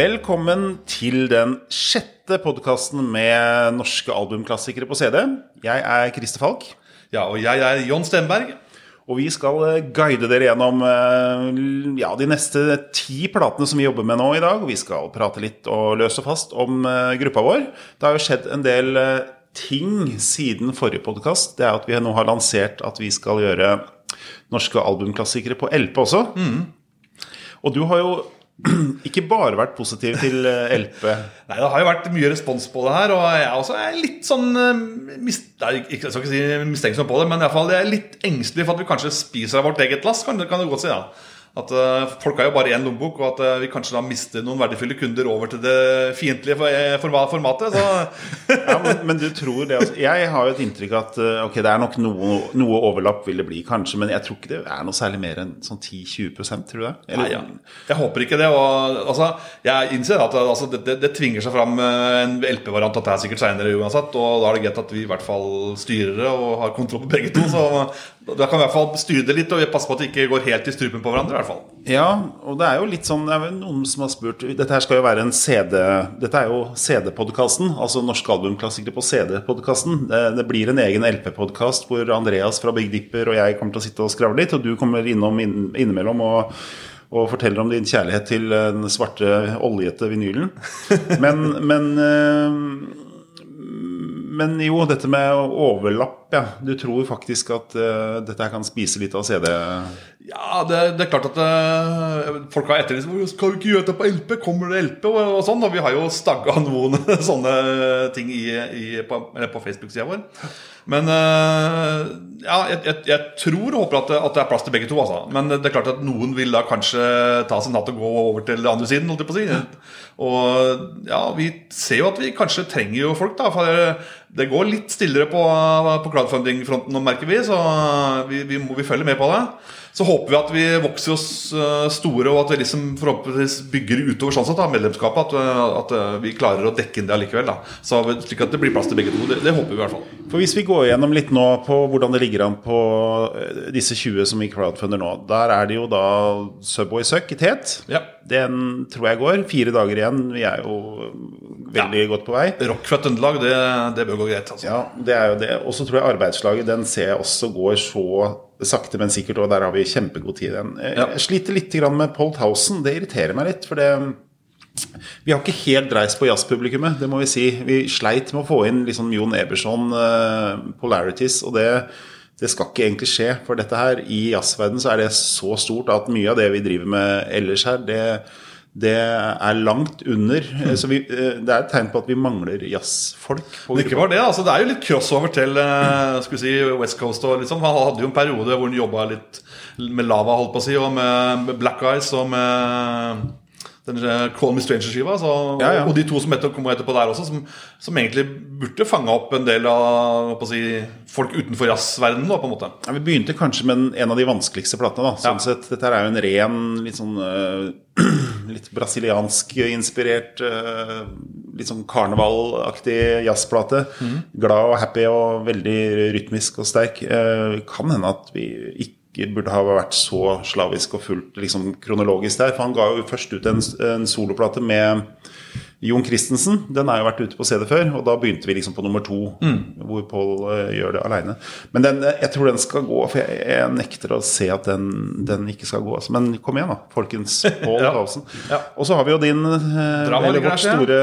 Velkommen til den sjette podkasten med norske albumklassikere på CD. Jeg er Christer Falk. Ja, og jeg er John Stenberg. Og vi skal eh, guide dere gjennom eh, ja, de neste ti platene som vi jobber med nå i dag. Og vi skal prate litt og løse fast om eh, gruppa vår. Det har jo skjedd en del ting siden forrige podkast. Det er at vi nå har lansert at vi skal gjøre norske albumklassikere på LP også. Mm. Og du har jo ikke bare vært positiv til eh, LP. Nei, Det har jo vært mye respons på det her. Og jeg er også litt sånn mist, mis, nei, Jeg skal ikke si mistenksom på det, men i hvert fall jeg er litt engstelig for at vi kanskje spiser av vårt eget lass. Kan, kan du godt si, ja. At folk har jo bare én lommebok, og at uh, vi kanskje da mister noen verdifulle kunder over til det fiendtlige formatet. ja, men, men, du tror det altså. Jeg har jo et inntrykk at uh, ok, det er nok noe, noe, overlapp vil det bli, kanskje, men jeg tror ikke det er noe særlig mer enn sånn 10-20 tror du det? Eller? Nei, ja. Jeg håper ikke det. Og, altså, jeg innser at altså, det, det, det, tvinger seg fram en LP-variant at det er sikkert seinere uansett, og da er det greit at vi i hvert fall styrer det og har kontroll på begge to. Så da kan vi i hvert fall styre det litt og passe på at det ikke går helt i strupen på hverandre. i hvert fall Ja, og det er jo litt sånn Det er vel noen som har spurt Dette her skal jo være en CD Dette er jo CD-podkasten, altså Norske albumklassikere på CD-podkasten. Det, det, blir en egen LP-podkast hvor Andreas fra Big Dipper og jeg kommer til å sitte og skravle litt, og du kommer innom innimellom og og forteller om din kjærlighet til den svarte, oljete vinylen. Men, men eh, men jo, dette med overlapp, ja. Du tror faktisk at uh, dette kan spise litt av CD? Ja, det, det er klart at uh, folk har etterlyst Skal du ikke gjøre det på LP? Kommer det LP? Og, og sånn. Og vi har jo stagga noen sånne ting i, i, på, på Facebook-sida vår. Men uh, ja, jeg, jeg, tror og håper at det, at det, er plass til begge to. Altså. Men det er klart at noen vil da kanskje ta seg natt og gå over til andre siden. Holdt jeg på å si. Og ja, vi ser jo at vi kanskje trenger jo folk, da. For det går litt stillere på, på crowdfunding-fronten nå, merker vi. Så vi, vi, må, vi følger med på det. Så håper vi at vi vokser oss eh, store, og at vi liksom forhåpentligvis bygger utover sånn sett da, medlemskapet. At, eh, at, eh, vi klarer å dekke inn det allikevel. Da. Så, slik at det blir plass til begge to. Det, det, håper vi i hvert fall. For Hvis vi går gjennom litt nå på hvordan det ligger an på disse 20 som vi crowdfunder nå, der er det jo da Subway Suck i tet. Ja. Den tror jeg går. Fire dager igjen. Vi er jo veldig ja. godt på vei. Rock fra Trøndelag, det, det, bør gå greit. Altså. Ja, det er jo det. Og så tror jeg arbeidslaget den ser jeg også går så sakte, men sikkert, og der har vi kjempegod tid igjen. Ja. Jeg sliter litt med Polt Housen. Det irriterer meg litt. for det vi har ikke helt dreist på jazzpublikummet, det må vi si. Vi sleit med å få inn liksom Jon Eberson, uh, Polarities, og det, det, skal ikke egentlig skje. For dette her, i jazzverdenen så er det så stort at mye av det vi driver med ellers her, det, det er langt under. Mm. Så vi, eh, det er et tegn på at vi mangler jazzfolk. Det ikke bare det, altså. Det er jo litt crossover til skal vi si, West Coast. Og liksom. Han hadde jo en periode hvor han jobba litt med Lava, holdt på å si, og med Black Eyes og med den Call Me Stranger-skiva. Ja, ja. Og de to som etter, kom etterpå der også, som, som egentlig burde fanga opp en del av si, folk utenfor jazzverdenen. på en måte ja, Vi begynte kanskje med en av de vanskeligste platene. da sånn sett, Dette er jo en ren, litt sånn uh, litt brasiliansk inspirert, uh, litt sånn karnevalaktig jazzplate. Mm. Glad og happy og veldig rytmisk og sterk. Uh, kan hende at vi ikke ikke burde ha vært så slavisk og fullt liksom, kronologisk der. For han ga jo først ut en, en soloplate med Jon Christensen. Den har jo vært ute på CD før, og da begynte vi liksom på nummer to, mm. hvor Paul uh, gjør det aleine. Men den, jeg tror den skal gå, for jeg, jeg nekter å se at den, den ikke skal gå. Altså. Men kom igjen, da, folkens. Paul ja. Ja. Og så har vi jo din, uh, eller vårt store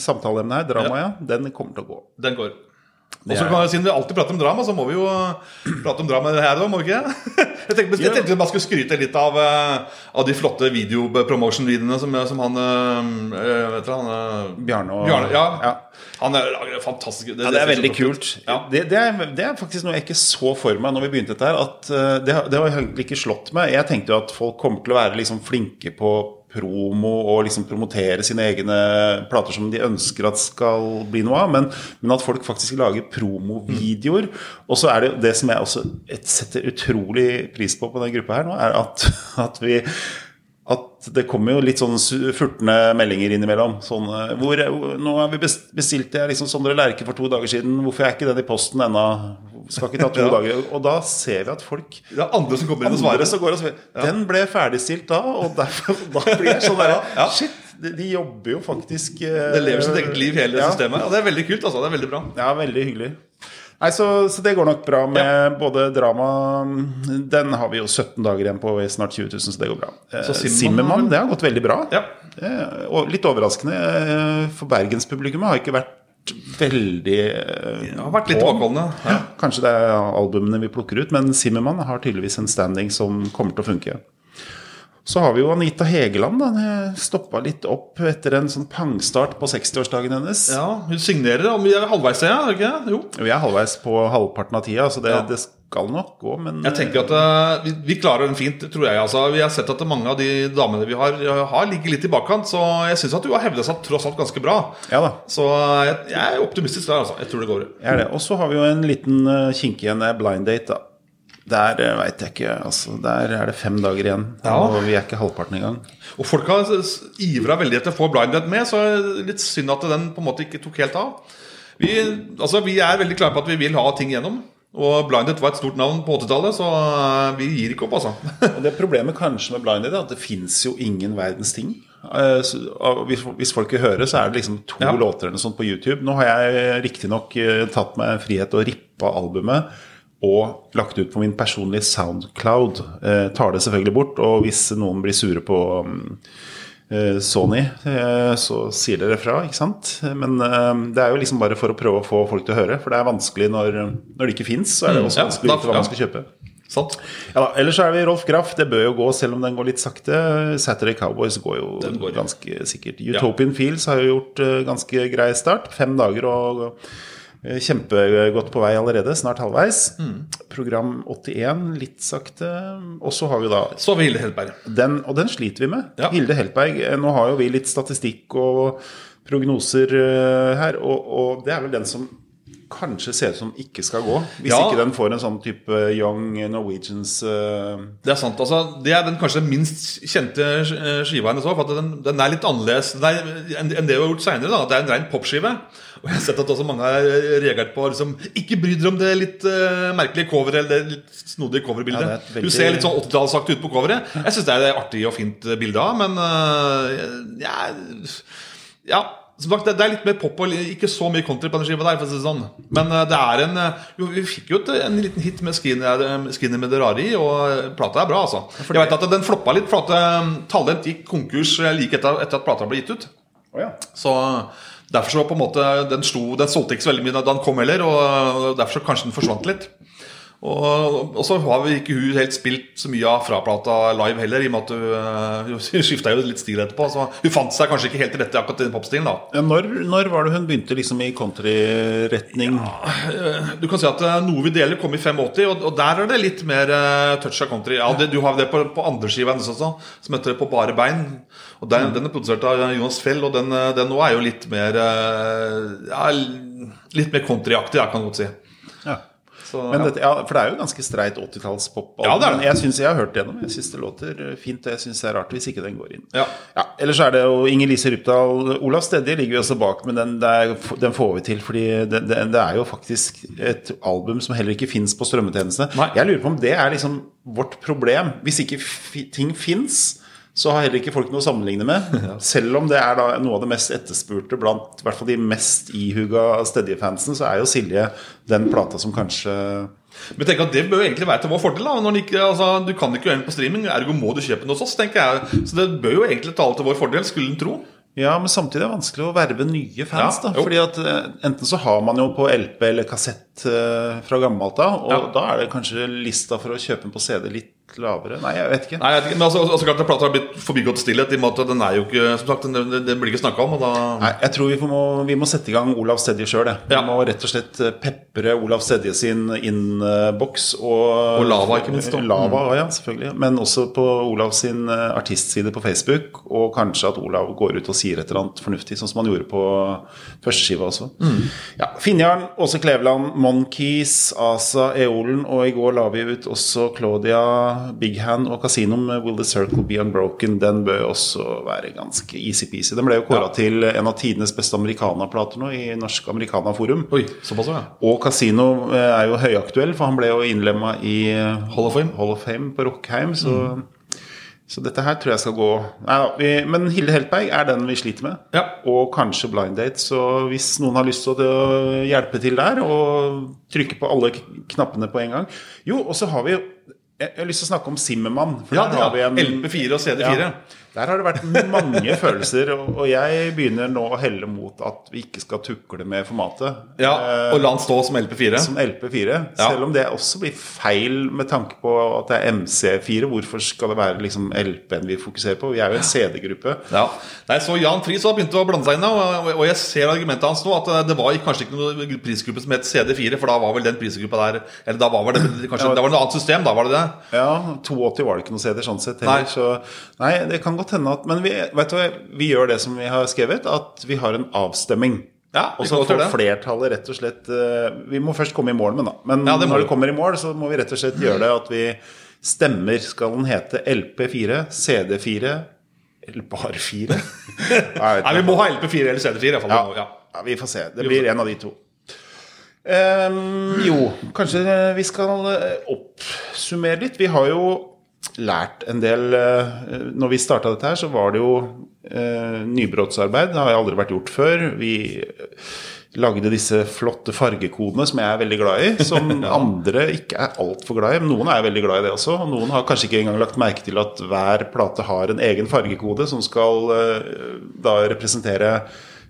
samtaleemne her, drama, ja. Den kommer til å gå. Den går. Og så kan, Siden vi alltid prater om drama, så må vi jo prate om drama her òg, må vi ikke? Jeg tenkte, jeg tenkte jeg bare skulle skryte litt av, eh, av de flotte videopromotion-videoene som, som, han vet du, han, Bjarne og Bjarne, ja. ja. Han er fantastisk. Det, ja, det er veldig kult. Ja. Det, det, er, det, er, faktisk noe jeg ikke så for meg når vi begynte dette her. At det, det har egentlig ikke slått meg. Jeg tenkte jo at folk kommer til å være liksom flinke på promo og liksom promotere sine egne plater som de ønsker at skal bli noe av, men, men at folk faktisk lager promovideoer. Og så er det det som jeg også setter utrolig pris på på denne gruppa her nå, er at, at vi at det kommer jo litt sånn furtende meldinger innimellom. Sånn, hvor, nå har vi bestilt jeg liksom Sondre Lerche for to dager siden. Hvorfor er ikke den i posten ennå? Skal ikke ta to ja. dager. Og da ser vi at folk Det er andre som kommer inn og svarer. Og svarer. Den ble ferdigstilt da, og derfor da blir jeg sånn der, Shit, de, de jobber jo faktisk eh, Det lever sitt eget liv, hele ja. systemet. Og det er veldig kult. altså, det er veldig bra. Ja, veldig hyggelig. Nei, så, så det går nok bra med både drama Den har vi jo 17 dager igjen på, i snart 20 000, så det går bra. Eh, Så Zimmermann, har- det har gått veldig bra. Ja. Eh, litt overraskende, eh, for bergenspublikummet har ikke vært veldig eh, Det har vært litt tilbakeholdne. Ja. Kanskje det er albumene vi plukker ut, men Zimmermann har tydeligvis en standing som kommer til å funke. Så har vi jo Anita Hegeland. da Stoppa litt opp etter en sånn pangstart på 60-årsdagen hennes. ja, Hun signerer, og vi er halvveis, ja, ikke? Jo. Vi er halvveis på halvparten av tida, så det, Ja. det skal nok gå, men Jeg tenker at uh, vi, vi klarer den fint, tror jeg. altså Vi har sett at mange av de damene vi har, har ligger litt i bakkant. Så jeg syns at hun har hevda seg tross alt ganske bra. Ja da. Så eh, jeg, jeg er optimistisk der, altså. Jeg tror det går. Jeg er det. Og så har vi jo en liten uh, kink igjen, er blind date, da. Der uh, veit jeg ikke, altså. Der er det fem dager igjen, Ja. og vi er ikke halvparten engang. Og folk har ivra veldig etter å få Blinded med, så litt synd at den på en måte ikke tok helt av. Vi, altså, vi er veldig klare på at vi vil ha ting gjennom. Og Blinded var et stort navn på 80-tallet, så eh, vi gir ikke opp, altså. Det Problemet kanskje med blind date er at det fins jo ingen verdens ting. Eh, hvis, folk vil høre, så er det liksom to Ja. låter eller noe sånt på YouTube. Nå har jeg riktignok tatt meg frihet og rippa albumet og lagt ut på min personlige Soundcloud. Eh, tar det selvfølgelig bort, og hvis noen blir sure på um, eh, Sony, eh, så sier dere fra, ikke sant? Men eh, det er jo liksom bare for å prøve å få folk til å høre, for det er vanskelig når, når det ikke fins. Så er det Mm, også ja, vanskelig å vite hva man skal kjøpe. Sant? Ja, ellers så er vi Rolf Graff. Det bør jo gå, selv om den går litt sakte. Saturday Cowboys går jo går. ganske sikkert. Utopian Fields har jo gjort uh, ganske grei start. Fem dager og eh, kjempegodt på vei allerede. Snart halvveis. Mm. Program 81 litt sakte. Og så har vi da Så har vi Hilde Heltberg. den, og den sliter vi med. Ja. Hilde Heltberg. eh, Nå har jo vi litt statistikk og prognoser eh, her, og, og det er vel den som kanskje ser ut som ikke skal gå. Hvis Ja. ikke den får en sånn type Young Norwegians uh... Det er sant. altså Det er den kanskje minst kjente eh, skiva hennes òg. Den, den er litt annerledes er, enn en det hun har gjort seinere. Det er en ren popskive. Og jeg har sett at også mange har reagert på liksom, Ikke bry dere om det litt uh, merkelige coveret eller det litt snodige coverbildet. Ja, veldig- Hun ser litt sånn 80-tallsaktig ut på coveret. Jeg syns det er et artig og fint bilde av, men uh, jeg, ja som sagt, det det er litt mer pop og ikke så mye country på den skiva der. for å si det sånn Men eh, det er en eh, Jo, vi fikk jo et, en liten hit med Skinner, eh, Skinner med i', og plata er bra, altså. Jeg vet at den floppa litt, for at Talent gikk konkurs like etter, etter at plata ble gitt ut. Oh, ja. Så derfor så på en måte Den, sto, den solgte ikke så veldig mye da den kom heller, og derfor så kanskje den forsvant litt. Og, og så har vi ikke hun helt spilt så mye av fraplata live heller, i og med at hun, eh, hun skifta jo litt stil etterpå. Så hun fant seg kanskje ikke helt til rette i akkurat den popstilen, da. Ja, Når, når var det hun begynte liksom i countryretning? Du kan si at eh, Noe vi deler kom i 85, og, og der er det litt mer eh, touch av country. Ja, det, Du har det på, på andre skiva også, som heter På bare bein. Og den, den er produsert av Jonas Fell, og den, eh, den nå er jo litt mer eh, ja, Litt mer countryaktig, kan godt si. Så, Men dette, ja, for det er jo ganske streit 80-tallspop. Ja, det det. Jeg synes jeg har hørt gjennom. Jeg syns det låter fint, og jeg syns det er rart hvis ikke den går inn. Ja. Ja, Ellers er det jo Inger Lise Rypdal. Olav Stedje ligger jo også bak, men den, er, den får vi til. Fordi det, det, er jo faktisk et album som heller ikke fins på strømmetjenestene. Jeg lurer på om det er liksom vårt problem. Hvis ikke ting fins, så har heller ikke folk noe å sammenligne med. Selv om det er da noe av det mest etterspurte blant i hvert fall de mest ihuga Stedje-fansen, så er jo Silje den plata som kanskje Men tenk at det bør jo egentlig være til vår fordel. da ikke, altså, Du kan ikke gjøre den på streaming, ergo må du kjøpe den hos oss. tenker jeg Så det bør jo egentlig tale til vår fordel, skulle en tro. Ja, men samtidig er det vanskelig å verve nye fans. Ja, da. Fordi at eh, Enten så har man jo på LP eller kassett eh, fra gammelt av, og Ja. da er det kanskje lista for å kjøpe den på CD litt lavere. Nei, jeg vet ikke. Nei, jeg vet ikke, men altså, altså klart at Plata har blitt forbigått stillhet. I måte den er jo ikke Som sagt, den, den, den blir ikke snakka om. Da Nei, jeg tror vi må, vi må sette i gang Olav Stedje sjøl. Vi Ja. må rett og slett eh, pepre Olav Stedje sin innboks. Og, Og Lava, ikke minst, da. Lava, ja, selvfølgelig. Men også på Olav sin eh, artistside på Facebook. Og kanskje at Olav går ut og sier et eller annet fornuftig, sånn som han gjorde på førsteskiva også. Mm. Ja, Finnjarn, Åse Kleveland, Monkeys, Asa, Eolen, og i går la vi ut også Claudia, Big Hand og Casino med Will the Circle Be Unbroken. Den bør også være ganske easy-peasy. Den ble jo kåra Ja. til en av tidenes beste americana-plater nå i Norsk Americana-forum. Oi, såpass ja. Og Casino eh, er jo høyaktuell, for han ble jo innlemma i Hall of Fame. Hall of Fame på Rockheim. Så, Så dette her tror jeg skal gå Nei vi, men Hilde Heltberg er den vi sliter med. Ja. Og kanskje Blind Date. Så hvis noen har lyst til å hjelpe til der, og trykke på alle knappene på en gang Jo, og så har vi Jeg jeg har lyst til å snakke om Simmermann. Ja, der det har vi er en LP4 og CD4. Ja. Der har det vært mange følelser, og jeg begynner nå å helle mot at vi ikke skal tukle med formatet. Ja, Eh, Og la den stå som LP4. som LP4. Ja. Selv om det også blir feil med tanke på at det er MC4. Hvorfor skal det være liksom LP-en vi fokuserer på? Vi er jo en CD-gruppe. Ja. Nei, så Jan Friis har begynt å blande seg inn, og, jeg ser argumentet hans nå. At det var kanskje ikke noen prisgruppe som het CD4, for da var vel den prisgruppa der Eller da var det kanskje, det var noe annet system, da var det det? Ja, 82 var det ikke noe CD sånn sett Nei. Så nei, det kan godt hende at Men vi, vet du, hva, vi gjør det som vi har skrevet, at vi har en avstemming. Ja, Og så får flertallet rett og slett eh, Vi må først komme i mål med da. Men Ja, det når det kommer i mål, så må vi rett og slett gjøre det at vi stemmer. Skal den hete LP4, CD4 eller bare 4? Nei, Vi må ha LP4 eller CD4. iallfall. Ja. Ja. Ja, vi får se. Det blir en av de to. Um, jo, kanskje vi skal oppsummere litt. Vi har jo lært en del eh, Når vi starta dette her, så var det jo eh, nybrottsarbeid. Det har aldri vært gjort før. Vi lagde disse flotte fargekodene som jeg er veldig glad i. Som andre ikke er altfor glad i. Men noen er veldig glad i det også. Og noen har kanskje ikke engang lagt merke til at hver plate har en egen fargekode som skal eh, da representere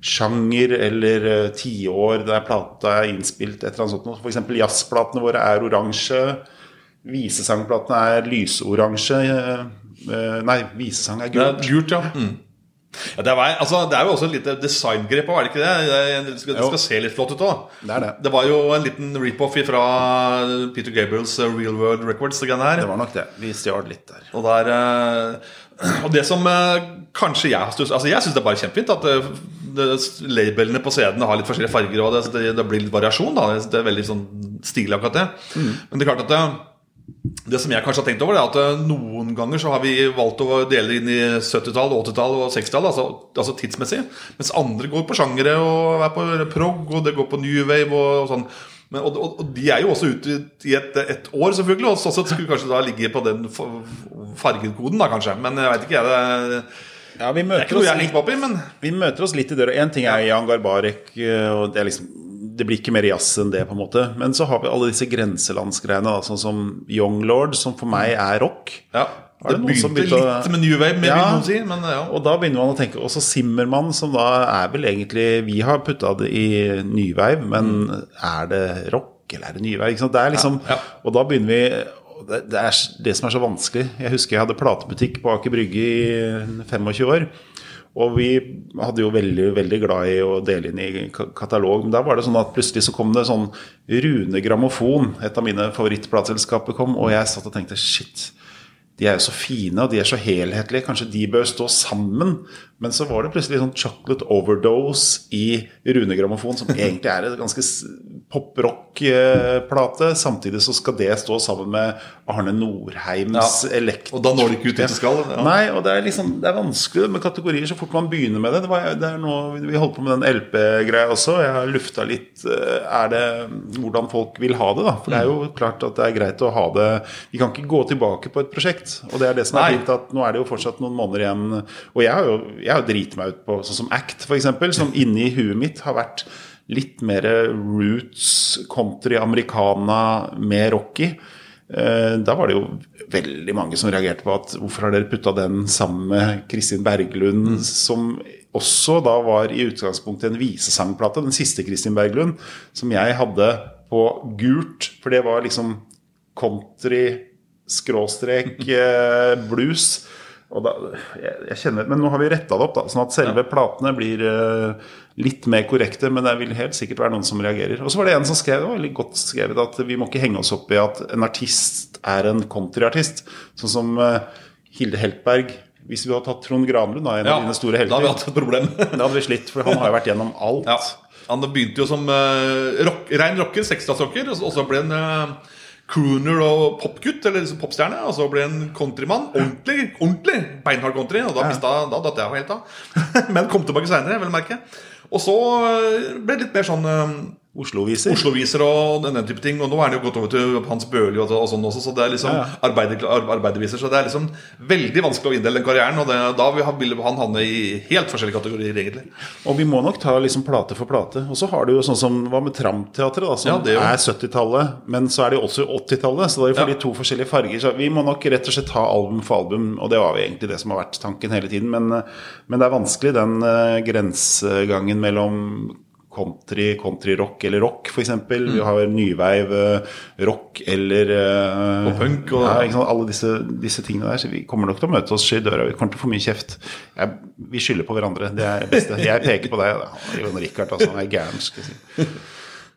sjanger eller tiår der plata er innspilt. et eller annet sånt. For eksempel jazzplatene våre er oransje. Visesangplatene er lysoransje. eh, eh, Nei, visesang er Det er gult. gult, ja. Mm. ja det, var, altså, det er jo også et lite designgrep, er det ikke det? Det, det, skal, det skal se litt flott ut òg. Det det. Det var jo en liten rip-off fra Peter Gabriels uh, Real World Records. Det her. Det var nok det. Vi stjal litt der. Og, der, eh, og det som eh, kanskje jeg har stusset Altså Jeg syns det er bare kjempefint at eh, labelene på CD-ene har litt forskjellige farger. Og det, det, det blir litt variasjon. da Det er veldig sånn stilig, akkurat det. Men det er klart at det, som jeg kanskje har tenkt over, er at eh, noen ganger så har vi valgt å dele inn i 70-tall, 80-tall og 60-tall, altså, altså tidsmessig. Mens andre går på sjangere og er på prog, og det går på new wave og, sånn. Men, og, og, og de er jo også ute i et, et år, selvfølgelig. Og sånn sett skulle kanskje da ligge på den fa- fargekoden, da kanskje. Men jeg veit ikke, jeg. Det, Ja, vi er møter ikke noe jeg er litt i, men Vi møter oss litt i døra. Én ting er Jan Garbarek, eh, og det er liksom det blir ikke mer jazz enn det, på en måte. Men så har vi alle disse grenselandsgreiene, sånn som Young Lord, som for meg er rock. ja. Det det begynte begynte å- litt med new wave, med, Ja. si. Men ja. Og da begynner man å tenke Også Simmermann, som da er vel egentlig Vi har putta det i nyveiv, men er det rock, eller er det nyveiv? Wave? Det er liksom Ja. Og da begynner vi det, det er det som er så vanskelig. Jeg husker jeg hadde platebutikk på Aker Brygge i 25 år. Og vi hadde jo veldig, veldig glad i å dele inn i katalog. Men da var det sånn at plutselig så kom det sånn Rune Grammofon, et av mine favorittplateselskaper, kom, og jeg satt og tenkte shit. De er jo så fine, og de er så helhetlige. Kanskje de bør stå sammen? Men så var det plutselig sånn chocolate overdose i Rune Grammofon, som egentlig er et ganske pop-rock-plate. Samtidig så skal det stå sammen med Arne Norheims Ja. elektro... Og da når det ikke ut det skal. Ja. Nei, og det er liksom Det er vanskelig med kategorier så fort man begynner med det. Det, var, det er noe, Vi holdt på med den LP-greia også. Jeg har lufta litt eh, Er det hvordan folk vil ha det, da. For det er jo klart at det er greit å ha det Vi kan ikke gå tilbake på et prosjekt. Og det er det som er fint, at nå er det jo fortsatt noen måneder igjen. Og jeg har jo jeg har driti meg ut på sånn som Act, f.eks., som inni huet mitt har vært litt mer roots, country, americana, med rocky. Eh, Da var det jo veldig mange som reagerte på at hvorfor har dere putta den sammen med Kristin Berglund, som også da var i utgangspunktet en visesangplate, den siste Kristin Berglund, som jeg hadde på gult, for det var liksom country skråstrek eh, blues. Og da, jeg, jeg kjenner, men nå har vi retta det opp, da, sånn at selve platene blir uh, litt mer korrekte. Men det vil helt sikkert være noen som reagerer. Og så var det en som skrev det var veldig godt skrevet at vi må ikke henge oss opp i at en artist er en countryartist. Sånn som uh, Hilde Heltberg. Hvis vi hadde tatt Trond Granlund, da, en Ja, av dine store helter, da hadde vi hatt et problem. da hadde vi slitt, for han har jo vært gjennom alt. Ja. Han begynte jo som uh, rock, rein rocker, seksdagsrocker, og så- ble han eh, crooner og popgutt, eller liksom popstjerne. Og så ble en countrymann. Ordentlig, ordentlig beinhard country. Og da, mistet, da datt jeg helt av. Men kom tilbake seinere, vel å merke. Og så eh, ble det litt mer sånn eh, Oslo-viser. Oslo-viser og den, type ting. Og nå er det jo gått over til Hans Børli og, og sånn også, så det er liksom Ja, ja. arbeider, arbeiderviser. Så det er liksom veldig vanskelig å inndele den karrieren, og det, da vil han, havne i helt forskjellige kategorier, egentlig. Og vi må nok ta liksom plate for plate. Og så har du jo sånn som hva med Tramteatret, da, som Ja, det er, er 70-tallet, men så er det jo også 80-tallet. Så da får Ja. de to forskjellige farger. Så vi må nok rett og slett ta album for album, og det var jo egentlig det som har vært tanken hele tiden. Men, eh, men det er vanskelig den uh, grensegangen mellom country, countryrock eller rock, f.eks. eksempel Vi har nyveiv, eh, rock eller eh, Og punk og- ja, sant? Alle disse, disse tingene der. Så vi kommer nok til å møte oss i døra. Vi kommer til å få mye kjeft. Jeg, vi skylder på hverandre. Det er det beste. Jeg peker på deg. Jon Rikard, altså. Han er gæren, skal jeg si.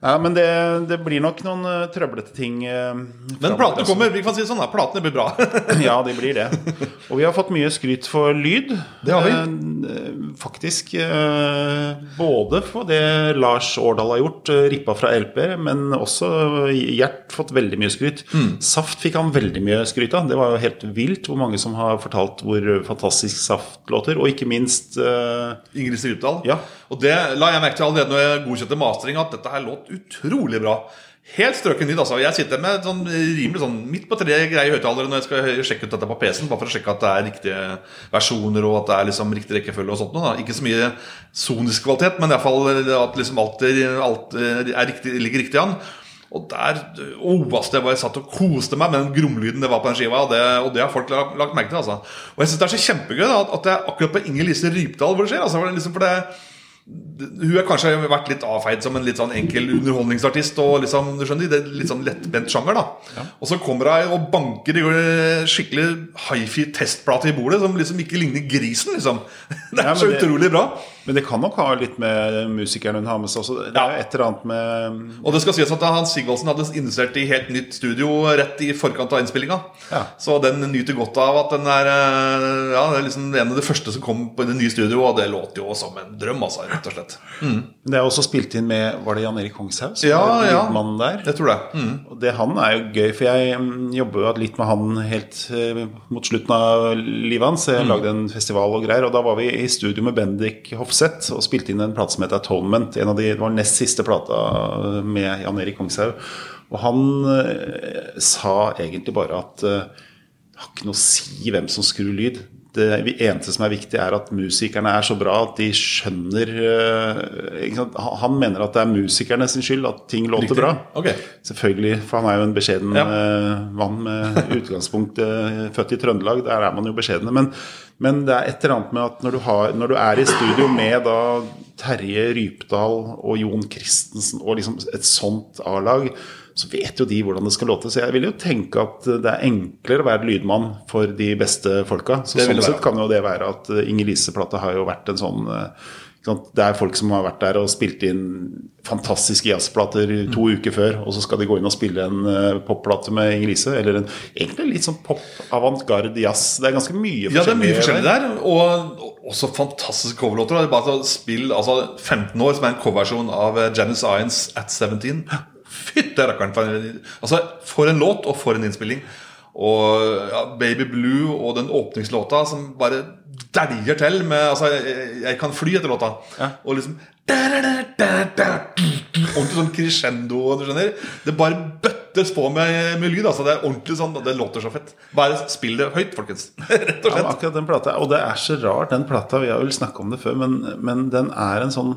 Ja, men det, det blir nok noen uh, trøblete ting. Uh, Men platene kommer. vi kan si sånn da, Platene blir bra. Ja, de blir det. Og vi har fått mye skryt for lyd. Det har vi. Uh, Faktisk. Både for det Lars Årdal har gjort, rippa fra LP, men også Gjert fått veldig mye skryt. Mm. Saft fikk han veldig mye skryt av. Det var jo helt vilt hvor mange som har fortalt hvor fantastisk Saft låter. Og ikke minst Ingrid Strypdal. Ja. Og det la jeg merke til allerede når jeg godkjente mastering, at dette her låt utrolig bra. Helt strøken lyd. altså Jeg sitter med sånn rimelig sånn midt på tre greie høyttalere når jeg skal sjekke ut dette på PC-en, bare for å sjekke at det er riktige versjoner og at det er liksom riktig rekkefølge og sånt. noe. Ikke så mye sonisk kvalitet, men iallfall at liksom alt, alt riktig, ligger riktig an. Og der oh, altså, Jeg satt og koste meg med den gromlyden det var på den skiva. Og det, og det har folk lagt, lagt merke til. altså Og jeg syns det er så kjempegøy da, at, det er akkurat på Inger Lise Rypdal hvor det skjer. altså for det, liksom, for det hun har kanskje vært litt avfeid som en litt sånn enkel underholdningsartist. Og liksom, du skjønner, det er litt sånn lettbent sjanger da Og så kommer hun og banker i skikkelig hifi testplate i bordet som liksom ikke ligner grisen. liksom Det er Ja, så det- utrolig bra. Men det kan nok ha litt med musikeren hun har med seg også. Det er jo et eller annet med Og det skal sies at Hans Sigvaldsen hadde investert i helt nytt studio rett i forkant av innspillinga. Ja. Så den nyter godt av at den er eh, Ja, det er liksom en av de første som kom på det nye studioet, og det låter jo som en drøm, altså, rett og slett. Det er også spilt inn med Var det Jan Erik Kongshaug? Ja, ja. der? Jeg tror det. Mm. Og det han er jo gøy, for jeg mm, jobber jo litt med han helt eh, mot slutten av livet hans. Jeg lagde en festival og greier, og da var vi i studio med Bendik Hofseth og spilte inn en plate som het Atonement. En av de, det var nest siste plata med Jan Erik Kongshaug. Og han eh, sa egentlig bare at eh, det har ikke noe å si hvem som skrur lyd. Det eneste som er viktig, er at musikerne er så bra at de skjønner eh? Han- mener at det er musikerne sin skyld at ting låter Riktig. bra. Okay. Selvfølgelig, for han er jo en beskjeden Ja. eh, mann med utgangspunkt eh, født i Trøndelag. Der er man jo beskjedne. Men, men det er et eller annet med at når du, har, når du er i studio med da Terje Rypdal og Jon Christensen og liksom et sånt A-lag, så vet jo de hvordan det skal låte. Så jeg vil jo tenke at det er enklere å være lydmann for de beste folka. Så sånn sett kan jo det være at Inger Lise-plata har jo vært en sånn eh? Det er folk som har vært der og spilt inn fantastiske jazzplater Mm. to uker før, og så skal de gå inn og spille en uh, popplate med Inger Lise. Eller en egentlig litt sånn pop-avantgarde jazz. Det er ganske mye forskjellig. Ja, det er mye forskjellig der. Og og også fantastiske coverlåter. Er Bare spill altså 15 år, som er en coverversjon av eh, Janice Ions At 17. Fytte rakkeren! Altså, for en låt, og for en innspilling. Og ja, Baby Blue og den åpningslåta som bare dæljer til med Altså, jeg, jeg kan fly etter låta. Og liksom Ordentlig sånn crescendo. Du skjønner Det bare bøttes på med, med lyd. Altså, det er ordentlig sånn Det låter så fett. Bare spill det høyt, folkens. Rett og Ja, akkurat den plata, Og det er så rart, den plata. Vi har vel snakka om det før, men, men den er en sånn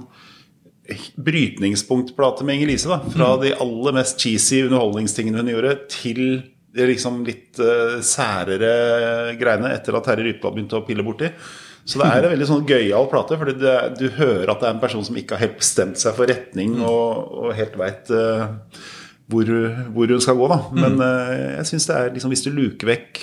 brytningspunktplate med Inger Lise. da Fra Mm. de aller mest cheesy underholdningstingene hun gjorde, til de liksom litt uh, særere greiene etter at Terje Rypdal begynte å pille borti. Så det er en veldig sånn gøyal plate, fordi du hører at det er en person som ikke har helt bestemt seg for retning, og, og helt veit hvor, hvor hun skal gå. da Men uh, jeg synes det er liksom hvis du luker vekk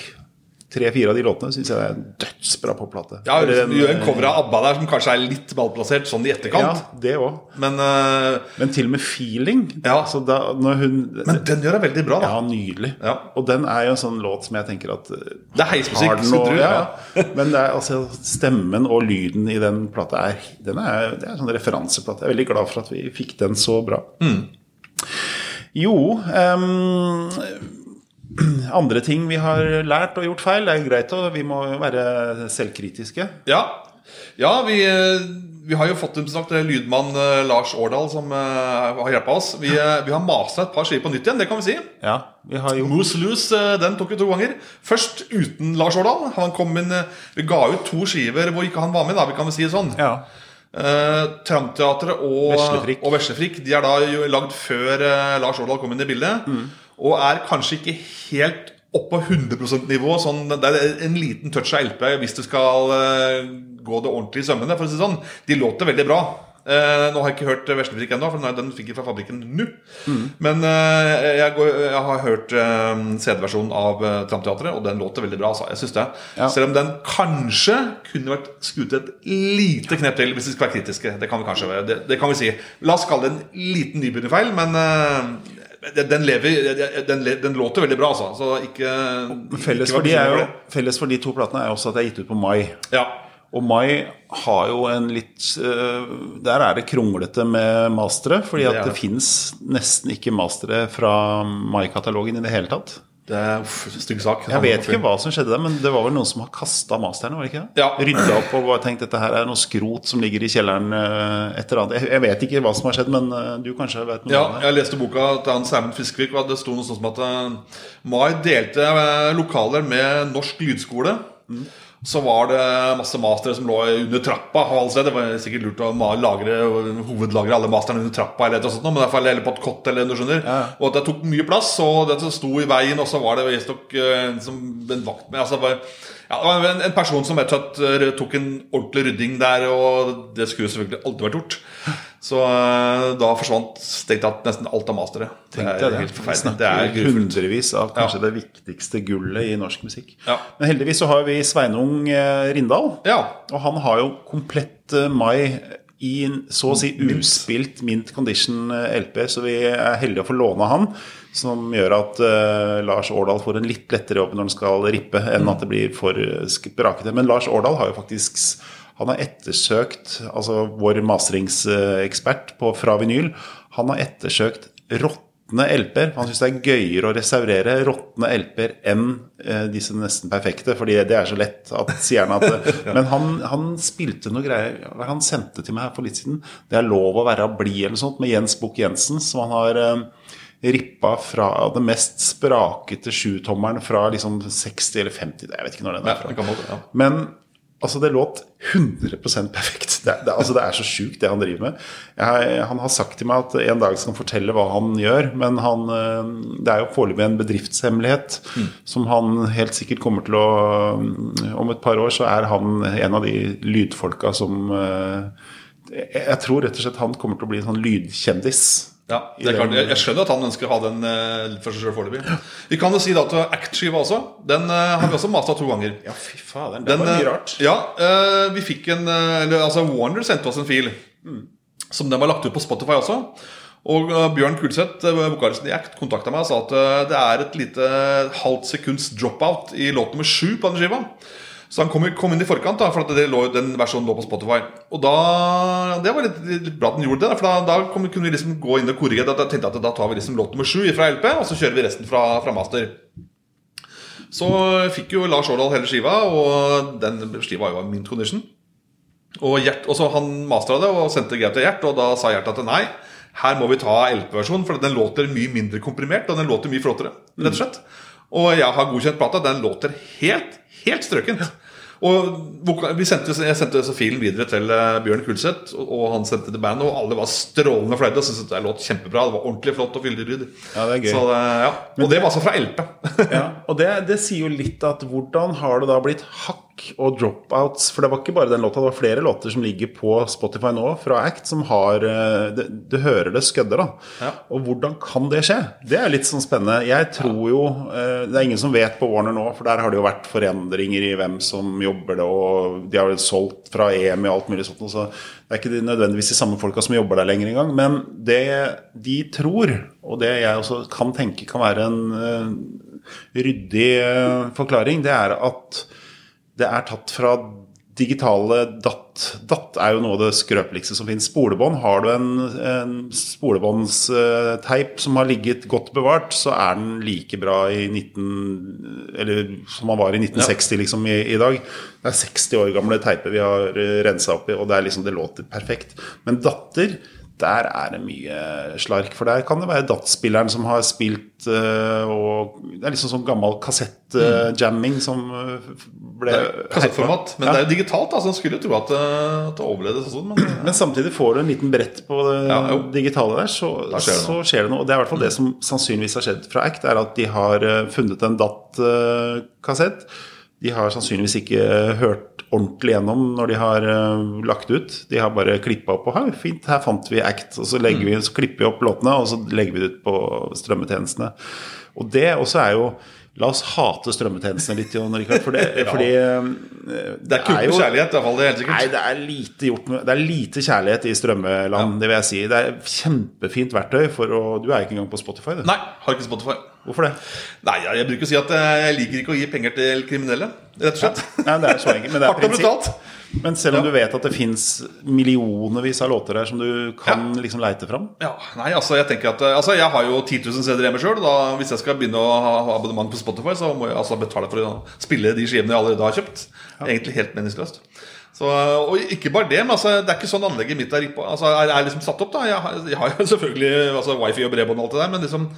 tre-fire av de låtene, syns jeg er dødsbra dødsbra popplate. Ja, du gjør en cover av ABBA der som kanskje er litt ballplassert, sånn i etterkant. Ja, det også. Men, uh, Men til og med feeling. Ja. altså da, når hun men den gjør det veldig bra, da. Ja, nydelig. Ja. Og den er jo en sånn låt som jeg tenker at eh, Det er heismusikk, skulle tro, ja. Men det er, altså, stemmen og lyden i den plata er, den er, det er en sånn referanseplate. Jeg er veldig glad for at vi fikk den så bra. Mm. Jo ehm, Andre ting vi har lært og gjort feil, det er jo greit, og vi må være selvkritiske. Ja, ja vi, eh, vi har jo fått som sagt, lydmann eh, Lars Årdal som eh, har hjulpet oss. Vi, vi har masa et par skiver på nytt igjen, det kan vi si. Ja, vi har jo... Moose Loose den tok vi to ganger. Først uten Lars Årdal. Han kom inn, Vi ga ut to skiver hvor ikke han var med, da, vi kan vel si det sånn. Ja. Eh, Tramteatret og Veslefrikk. og Veslefrikk De er da lagd før Lars Årdal kom inn i bildet. Mm. Og er kanskje ikke helt opp på 100 %-nivå. Sånn, det er en liten touch av LP hvis du skal eh, gå det ordentlig i sømmene. For å si sånn. De låter veldig bra. Eh, nå har jeg ikke hørt Veslefrikk ennå, for den- fikk jeg fra fabrikken nå. Mm. Men eh, jeg, går, jeg har hørt eh, CD-versjonen av uh, Tramteatret, og den låter veldig bra. Altså. Jeg synes det Ja. Selv om den kanskje kunne vært skutt et lite knep til, hvis vi skal være kritiske. Det kan vi kanskje være, det, det kan vi si. La oss kalle det en liten nybegynnerfeil, men eh, den, lever, den, den låter veldig bra, altså. Så ikke, Felles ikke for, de jo, felles for de to platene er også at de er gitt ut på Mai. Ja. Og Mai har jo en litt øh, Der er det kronglete med mastere. Fordi Det at det, det. fins nesten ikke mastere fra Mai-katalogen i det hele tatt. Det er uff, stygg sak. Jeg vet ikke hva som skjedde der, men det var vel noen som har kasta masterne? var det ikke det? Ja. Rydda opp og tenkt dette her er noe skrot som ligger i kjelleren. øh, et eller annet. Jeg- vet ikke hva som har skjedd, men øh, du kanskje vet noe Ja, om det? jeg leste boka til han Sermund Fiskevik, og det sto noe sånt som at eh, Mai delte eh, lokaler med Norsk lydskole. Så var det masse mastere som lå under trappa. Altså, det. Var sikkert lurt å lagre hovedlagre alle masterne under trappa, eller, noe sånt, men fall eller på et kott. eller noe skjønner Og at det tok mye plass, og det sto i veien, og så var det visstnok en, en vakt med altså, ja, det var en, en person som rett og slett eh, tok en ordentlig rydding der, og det skulle selvfølgelig aldri vært gjort. Så eh, da forsvant strengt tatt nesten alt av masteret. Det er det. helt forferdelig. Det er hundrevis av kanskje det viktigste gullet i norsk musikk. Ja. Men heldigvis så har vi Sveinung eh, Rindal. Ja. Og han har jo komplett Mai i så å si uspilt mint condition LP, så vi er heldige å få låne han. Som gjør at uh, Lars Årdal får en litt lettere jobb når han skal rippe, enn at det blir for sprakete. Men Lars Årdal har jo faktisk han har ettersøkt, altså vår masteringsekspert på fra vinyl, han har ettersøkt råtne LP-er. Han syns det er gøyere å restaurere råtne LP-er enn eh, disse nesten perfekte, fordi det er så lett at sier han at Men han, han spilte noe greier Han sendte til meg her for litt siden. Det er lov å være blid eller noe sånt, med Jens Bukk Jensen, som han har eh, rippa fra det mest sprakete sjutommeren fra liksom 60 eller 50 Jeg vet ikke når den er fra. det ja. Men altså, det låt 100% perfekt. Det, det, altså, det er så sjukt, det han driver med. Jeg, han har sagt til meg at en dag skal han fortelle hva han gjør, men han, eh, det er jo foreløpig en bedriftshemmelighet som han helt sikkert kommer til å Om et par år så er han en av de lydfolka som eh, jeg tror rett og slett han kommer til å bli en sånn lydkjendis. Ja, det er klart, jeg, skjønner at han ønsker å ha den eh, for seg sjøl foreløpig. Vi kan jo si da at Act-skiva også. Den eh, har vi også masta to ganger. Ja, fy faen, Det Den, var mye eh, rart. Ja, eh, vi fikk en eh, eller, Altså Warner sendte oss en fil som den var lagt ut på Spotify også. Og eh, Bjørn Kulseth, vokalisten i Act, kontakta meg og sa at eh, det er et lite halvt sekunds dropout i låt nummer sju på den skiva. Så han kom, kom inn i forkant, da, for lå, den versjonen lå på Spotify. Og da, Det var litt, litt bra at den gjorde det, da, for da, da kom, kunne vi liksom gå inn og korrigere. Da, da tenkte jeg at da tar vi liksom låt nummer sju fra LP, og så kjører vi resten fra, fra master. Så fikk jo Lars Årdal hele skiva, og den skiva var jo mint condition. Og, Gjert, og så Han mastra det og sendte greia til Gjert, og da sa Gjert at nei, her må vi ta LP-versjonen, for den låter mye mindre komprimert, og den låter mye flottere. rett og slett Og jeg har godkjent plata. Den låter helt, helt strøkent. Og vi sendte, Jeg sendte så filen videre til eh, Bjørn Kulseth, og han sendte til bandet, og alle var strålende fornøyde og syntes det låt kjempebra. Det var ordentlig flott og fyldig lyd. Ja, det er gøy. Så, det- ja. Og det var altså fra LP. Ja, og det, det sier jo litt at hvordan har det da blitt hakk og dropouts? For det var ikke bare den låta, det var flere låter som ligger på Spotify nå fra Act som har eh, Du hører det skødder, da. Ja. Og hvordan kan det skje? Det er litt sånn spennende. Jeg tror jo eh, Det er ingen som vet på Warner nå, for der har det jo vært forandringer i hvem som jobber det, og de har solgt fra EM og alt mulig sånt, så det er ikke nødvendigvis de samme folka som jobber der lenger engang. Men det de tror, og det jeg også kan tenke kan være en eh, ryddig forklaring, det er at det er tatt fra digitale DAT. DAT er jo noe av det skrøpeligste som finnes. Spolebånd. Har du en, en spolebåndsteip som har ligget godt bevart, så er den like bra i 19... Eller som den var i 1960 liksom i, i dag. Det er 60 år gamle teiper vi har rensa opp i, og det, er liksom, det låter perfekt. Men datter der er det mye slark. For der kan det være DAT-spilleren som har spilt uh, og Det er liksom sånn gammel kassettjamming som uh, ble Kassettformat. Men ja. det er jo digitalt, altså. En skulle tro at, at det overledes. sånn. Men, men, samtidig får du en liten brett på det ja, digitale der, så skjer, så skjer, det noe. Og det er i hvert fall det som sannsynligvis har skjedd fra Act, er at de har funnet en DAT-kassett. De har sannsynligvis ikke hørt ordentlig gjennom når de har uh, lagt ut. De har bare klippa opp og her, fint, her fant vi Act. Og så, legger vi, så klipper vi opp låtene, og så legger vi det ut på strømmetjenestene. Og det også er jo La oss hate strømmetjenestene litt, Jon Rikard. For det, ja. fordi, uh, det er ikke kjærlighet, iallfall. Det er helt sikkert. Nei, det er lite gjort med, Det er lite kjærlighet i strømmeland, ja. det vil jeg si. Det er kjempefint verktøy for å Du er ikke engang på Spotify, du. Nei, har ikke Spotify. Hvorfor det? Nei, Jeg bruker å si at jeg liker ikke å gi penger til kriminelle, rett og slett. Ja, det er så enkelt, men det er Hardt og brutalt. Men selv om ja. du vet at det fins millionervis av låter her som du kan ja. liksom leite fram? Ja, nei, altså Jeg tenker at Altså jeg har jo 10 000 CD-er hjemme sjøl. Hvis jeg skal begynne å ha abonnement på Spotify, så må jeg altså betale for å spille de skivene jeg allerede har kjøpt. Ja. Egentlig helt meningsløst. Så, og ikke bare det, men altså, det er ikke sånn anlegget mitt er, altså, er, er liksom satt opp. da Jeg har, jeg har jo selvfølgelig altså, wifi og bredbånd og alt det der, men liksom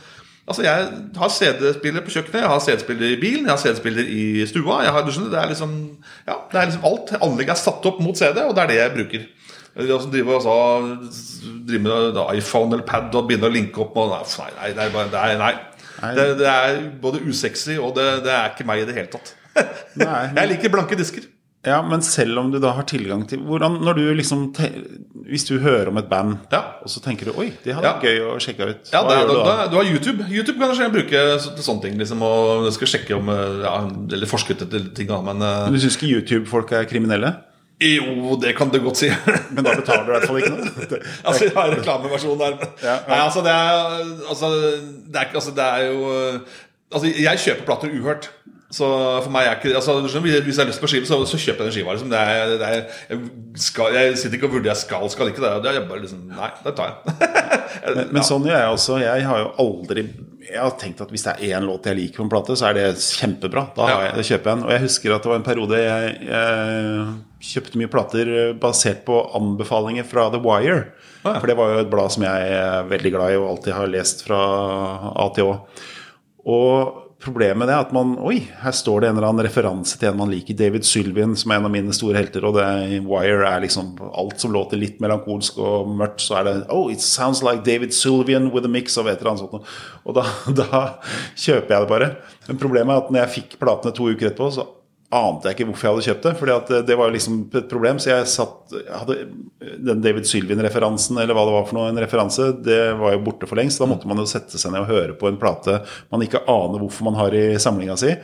Altså Jeg har CD-spiller på kjøkkenet, jeg har CD-spiller i bilen, jeg har CD-spiller i stua. Har, det, er liksom, ja, det er liksom alt. Anlegget er satt opp mot CD, og det er det jeg bruker. Altså, driver altså, driver med iPhone eller pad og begynner å linke opp med, Nei, nei, det er, bare, det er, nei. Det, det er både usexy og det, det, er ikke meg i det hele tatt. jeg liker blanke disker. Ja, Men selv om du da har tilgang til hvordan, når du liksom Hvis du hører om et band, ja. og så tenker du Oi, det hadde vært ja. gøy å sjekke ut. Ja, det, du, da? du har YouTube. YouTube kan jeg bruke til sånne ting. Liksom, og skal sjekke om ja, Eller forske ut etter ting. Men, men du syns ikke YouTube-folk er kriminelle? Jo, det kan du godt si. men da betaler du i hvert fall ikke noe? altså, jeg har reklameversjon der. Ja, Nei, altså det, er, altså, det er, altså, det er jo Altså, jeg kjøper plater uhørt. Så for meg er ikke altså, Hvis jeg har lyst på skive, så, så kjøper jeg den skiva. Liksom. Det er, det er, jeg, skal, jeg, sitter ikke og vurderer jeg skal skal ikke det. er bare liksom, Nei, det tar jeg. men, men sånn gjør jeg også. Jeg har jo aldri Jeg har tenkt at hvis det er én låt jeg liker på en plate, så er det kjempebra. Da, ja. jeg, kjøper jeg en. Og jeg husker at det var en periode jeg, jeg kjøpte mye plater basert på anbefalinger fra The Wire. Ah, ja. For det var jo et blad som jeg er veldig glad i og alltid har lest fra A til Å. Og Problemet er at man Oi, her står det en eller annen referanse til en man liker. David Sylvian, som er en av mine store helter. Og det, Wire er liksom alt som låter litt melankolsk og mørkt, så er det Oh, it sounds like David Sylvian with a mix of et eller annet sånt. Og da, da kjøper jeg det bare. Men problemet er at når jeg fikk platene to uker etterpå, så ante jeg ikke hvorfor jeg hadde kjøpt det. fordi at det var liksom et problem. Så jeg satt hadde Den David Sylvin-referansen, eller hva det var for noe, en referanse, det var jo borte for lengst. Da måtte man jo sette seg ned og høre på en plate man ikke aner hvorfor man har i samlinga si.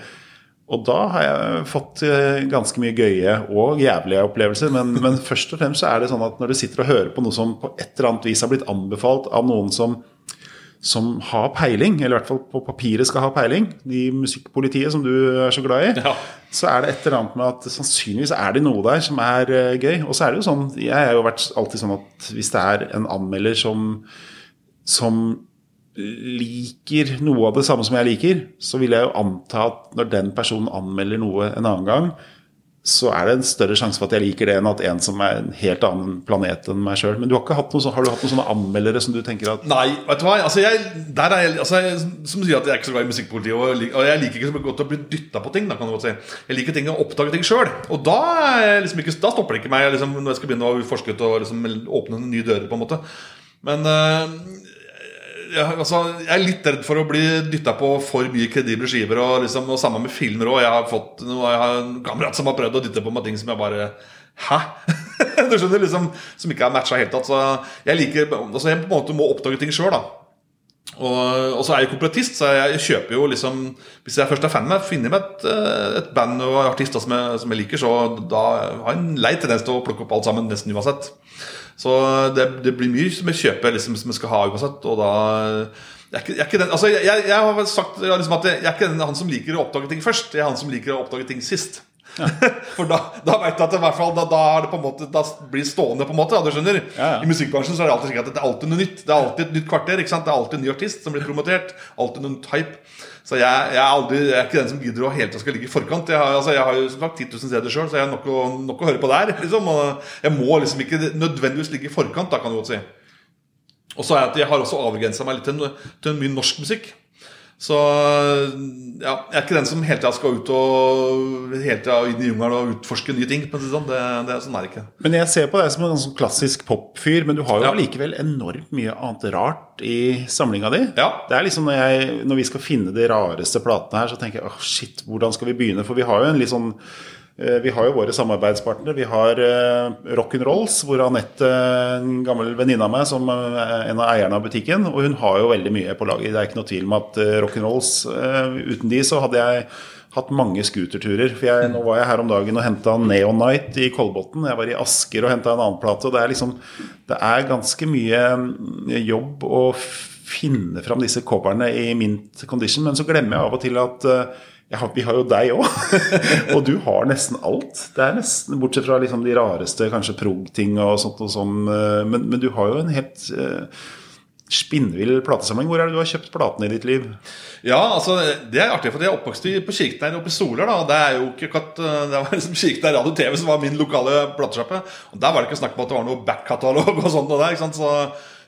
Og da har jeg fått eh, ganske mye gøye og jævlige opplevelser. Men, men først og fremst så er det sånn at når du sitter og hører på noe som på et eller annet vis har blitt anbefalt av noen som som har peiling, eller i hvert fall på papiret skal ha peiling, de musikkpolitiet som du er så glad i, ja. Så er det et eller annet med at sannsynligvis er det noe der som er uh, gøy. Og så er det jo sånn, jeg har jo vært alltid sånn at hvis det er en anmelder som, som liker noe av det samme som jeg liker, så vil jeg jo anta at når den personen anmelder noe en annen gang, så er det en større sjanse for at jeg liker det, enn at en som er en helt annen planet enn meg sjøl. Men du har ikke hatt noe, har du hatt noen sånne anmeldere som du tenker at Nei, vet du hva. Altså jeg, der er jeg, altså jeg, som sier at jeg er ikke så glad i musikkpolitiet. Og, og, jeg liker ikke så godt å bli dytta på ting. Da, kan du godt si. Jeg liker ting å oppdage ting sjøl. Og da, liksom ikke, da, stopper det ikke meg liksom, når jeg skal begynne å forske ut og liksom, åpne nye dører. på en måte Men uh, ja, altså, jeg er litt redd for å bli dytta på for mye kredible skiver. Og, liksom, og sammen med filmer òg. Jeg har jeg har en kamerat som har prøvd å dytte på meg ting som jeg bare Hæ? du skjønner, liksom, Som ikke har matcha helt tatt. Så jeg liker altså, Jeg på en måte må oppdage ting sjøl, da. Og, og, så er jeg kompletist, så jeg, jeg, kjøper jo liksom Hvis jeg først er fan med finner meg et, eh, et band og artister som jeg, som jeg liker, så da har jeg en lei tendens til å plukke opp alt sammen nesten uansett. Så det, det blir mye som jeg kjøper liksom, som jeg skal ha uansett. Og da jeg er ikke, altså har sagt liksom at jeg er ikke den, han som liker å oppdage ting først. Jeg er han som liker å oppdage ting sist. For da, da vet du at det i hvert fall da, da, er det på en måte, da blir det stående, på en måte. Ja, du skjønner Ja, ja. I musikkbransjen så er det alltid slik at det er alltid noe nytt. Det er alltid et nytt kvarter. ikke sant? Det er alltid en ny artist som blir promotert. Alltid noen type. Så jeg, jeg, er aldri, jeg er ikke den som gidder å hele tiden skal ligge i forkant. Jeg har, altså, jeg har jo som sagt 10 000 steder sjøl, så jeg har nok å, nok å høre på der. Liksom. Jeg må liksom ikke nødvendigvis ligge i forkant, da, kan du godt si. Og så er jeg, at jeg har også avgrensa meg litt til, til mye norsk musikk. Så ja, jeg er ikke den som hele tida skal ut og hele tida inn i jungelen og utforske nye ting. Men sånn, det, det, sånn er det ikke. Men jeg ser på deg som en sånn klassisk popfyr, men du har jo Ja. allikevel enormt mye annet rart i samlinga di. Ja. Det er liksom når, jeg, når vi skal finne de rareste platene her, så tenker jeg åh shit, hvordan skal vi begynne? For vi har jo en litt sånn vi har jo våre samarbeidspartnere. Vi har uh, Rock'n'Rolls, hvor Anette, en gammel venninne av meg, som er en av eierne av butikken, og hun har jo veldig mye på lager. Det er ikke noe tvil om at Rock'n'Rolls Uten de så hadde jeg hatt mange scooterturer. For jeg, nå var jeg her om dagen og henta Neon Night i Kolbotn. Jeg var i Asker og henta en annen plate. Og det er liksom Det er ganske mye mm, jobb å finne fram disse coverne i mint condition, men så glemmer jeg av og til at har, vi har jo deg òg, og du har nesten alt. Det er nesten, Bortsett fra liksom de rareste kanskje prog-tinga og sånt, og sånn, eh, men, men du har jo en helt uh, spinnvill platesamling. Hvor er det du har kjøpt platene i ditt liv? Ja, altså Det er artig, for jeg er oppvokst på Kirkeneir oppe i Soler. da, Det er jo ikke akkurat eh, Det var liksom Kirkeneir Radio TV som var min lokale platesjappe. Der var det ikke snakk om at det var noe backkatalog og sånt. Og der, ikke sant? Så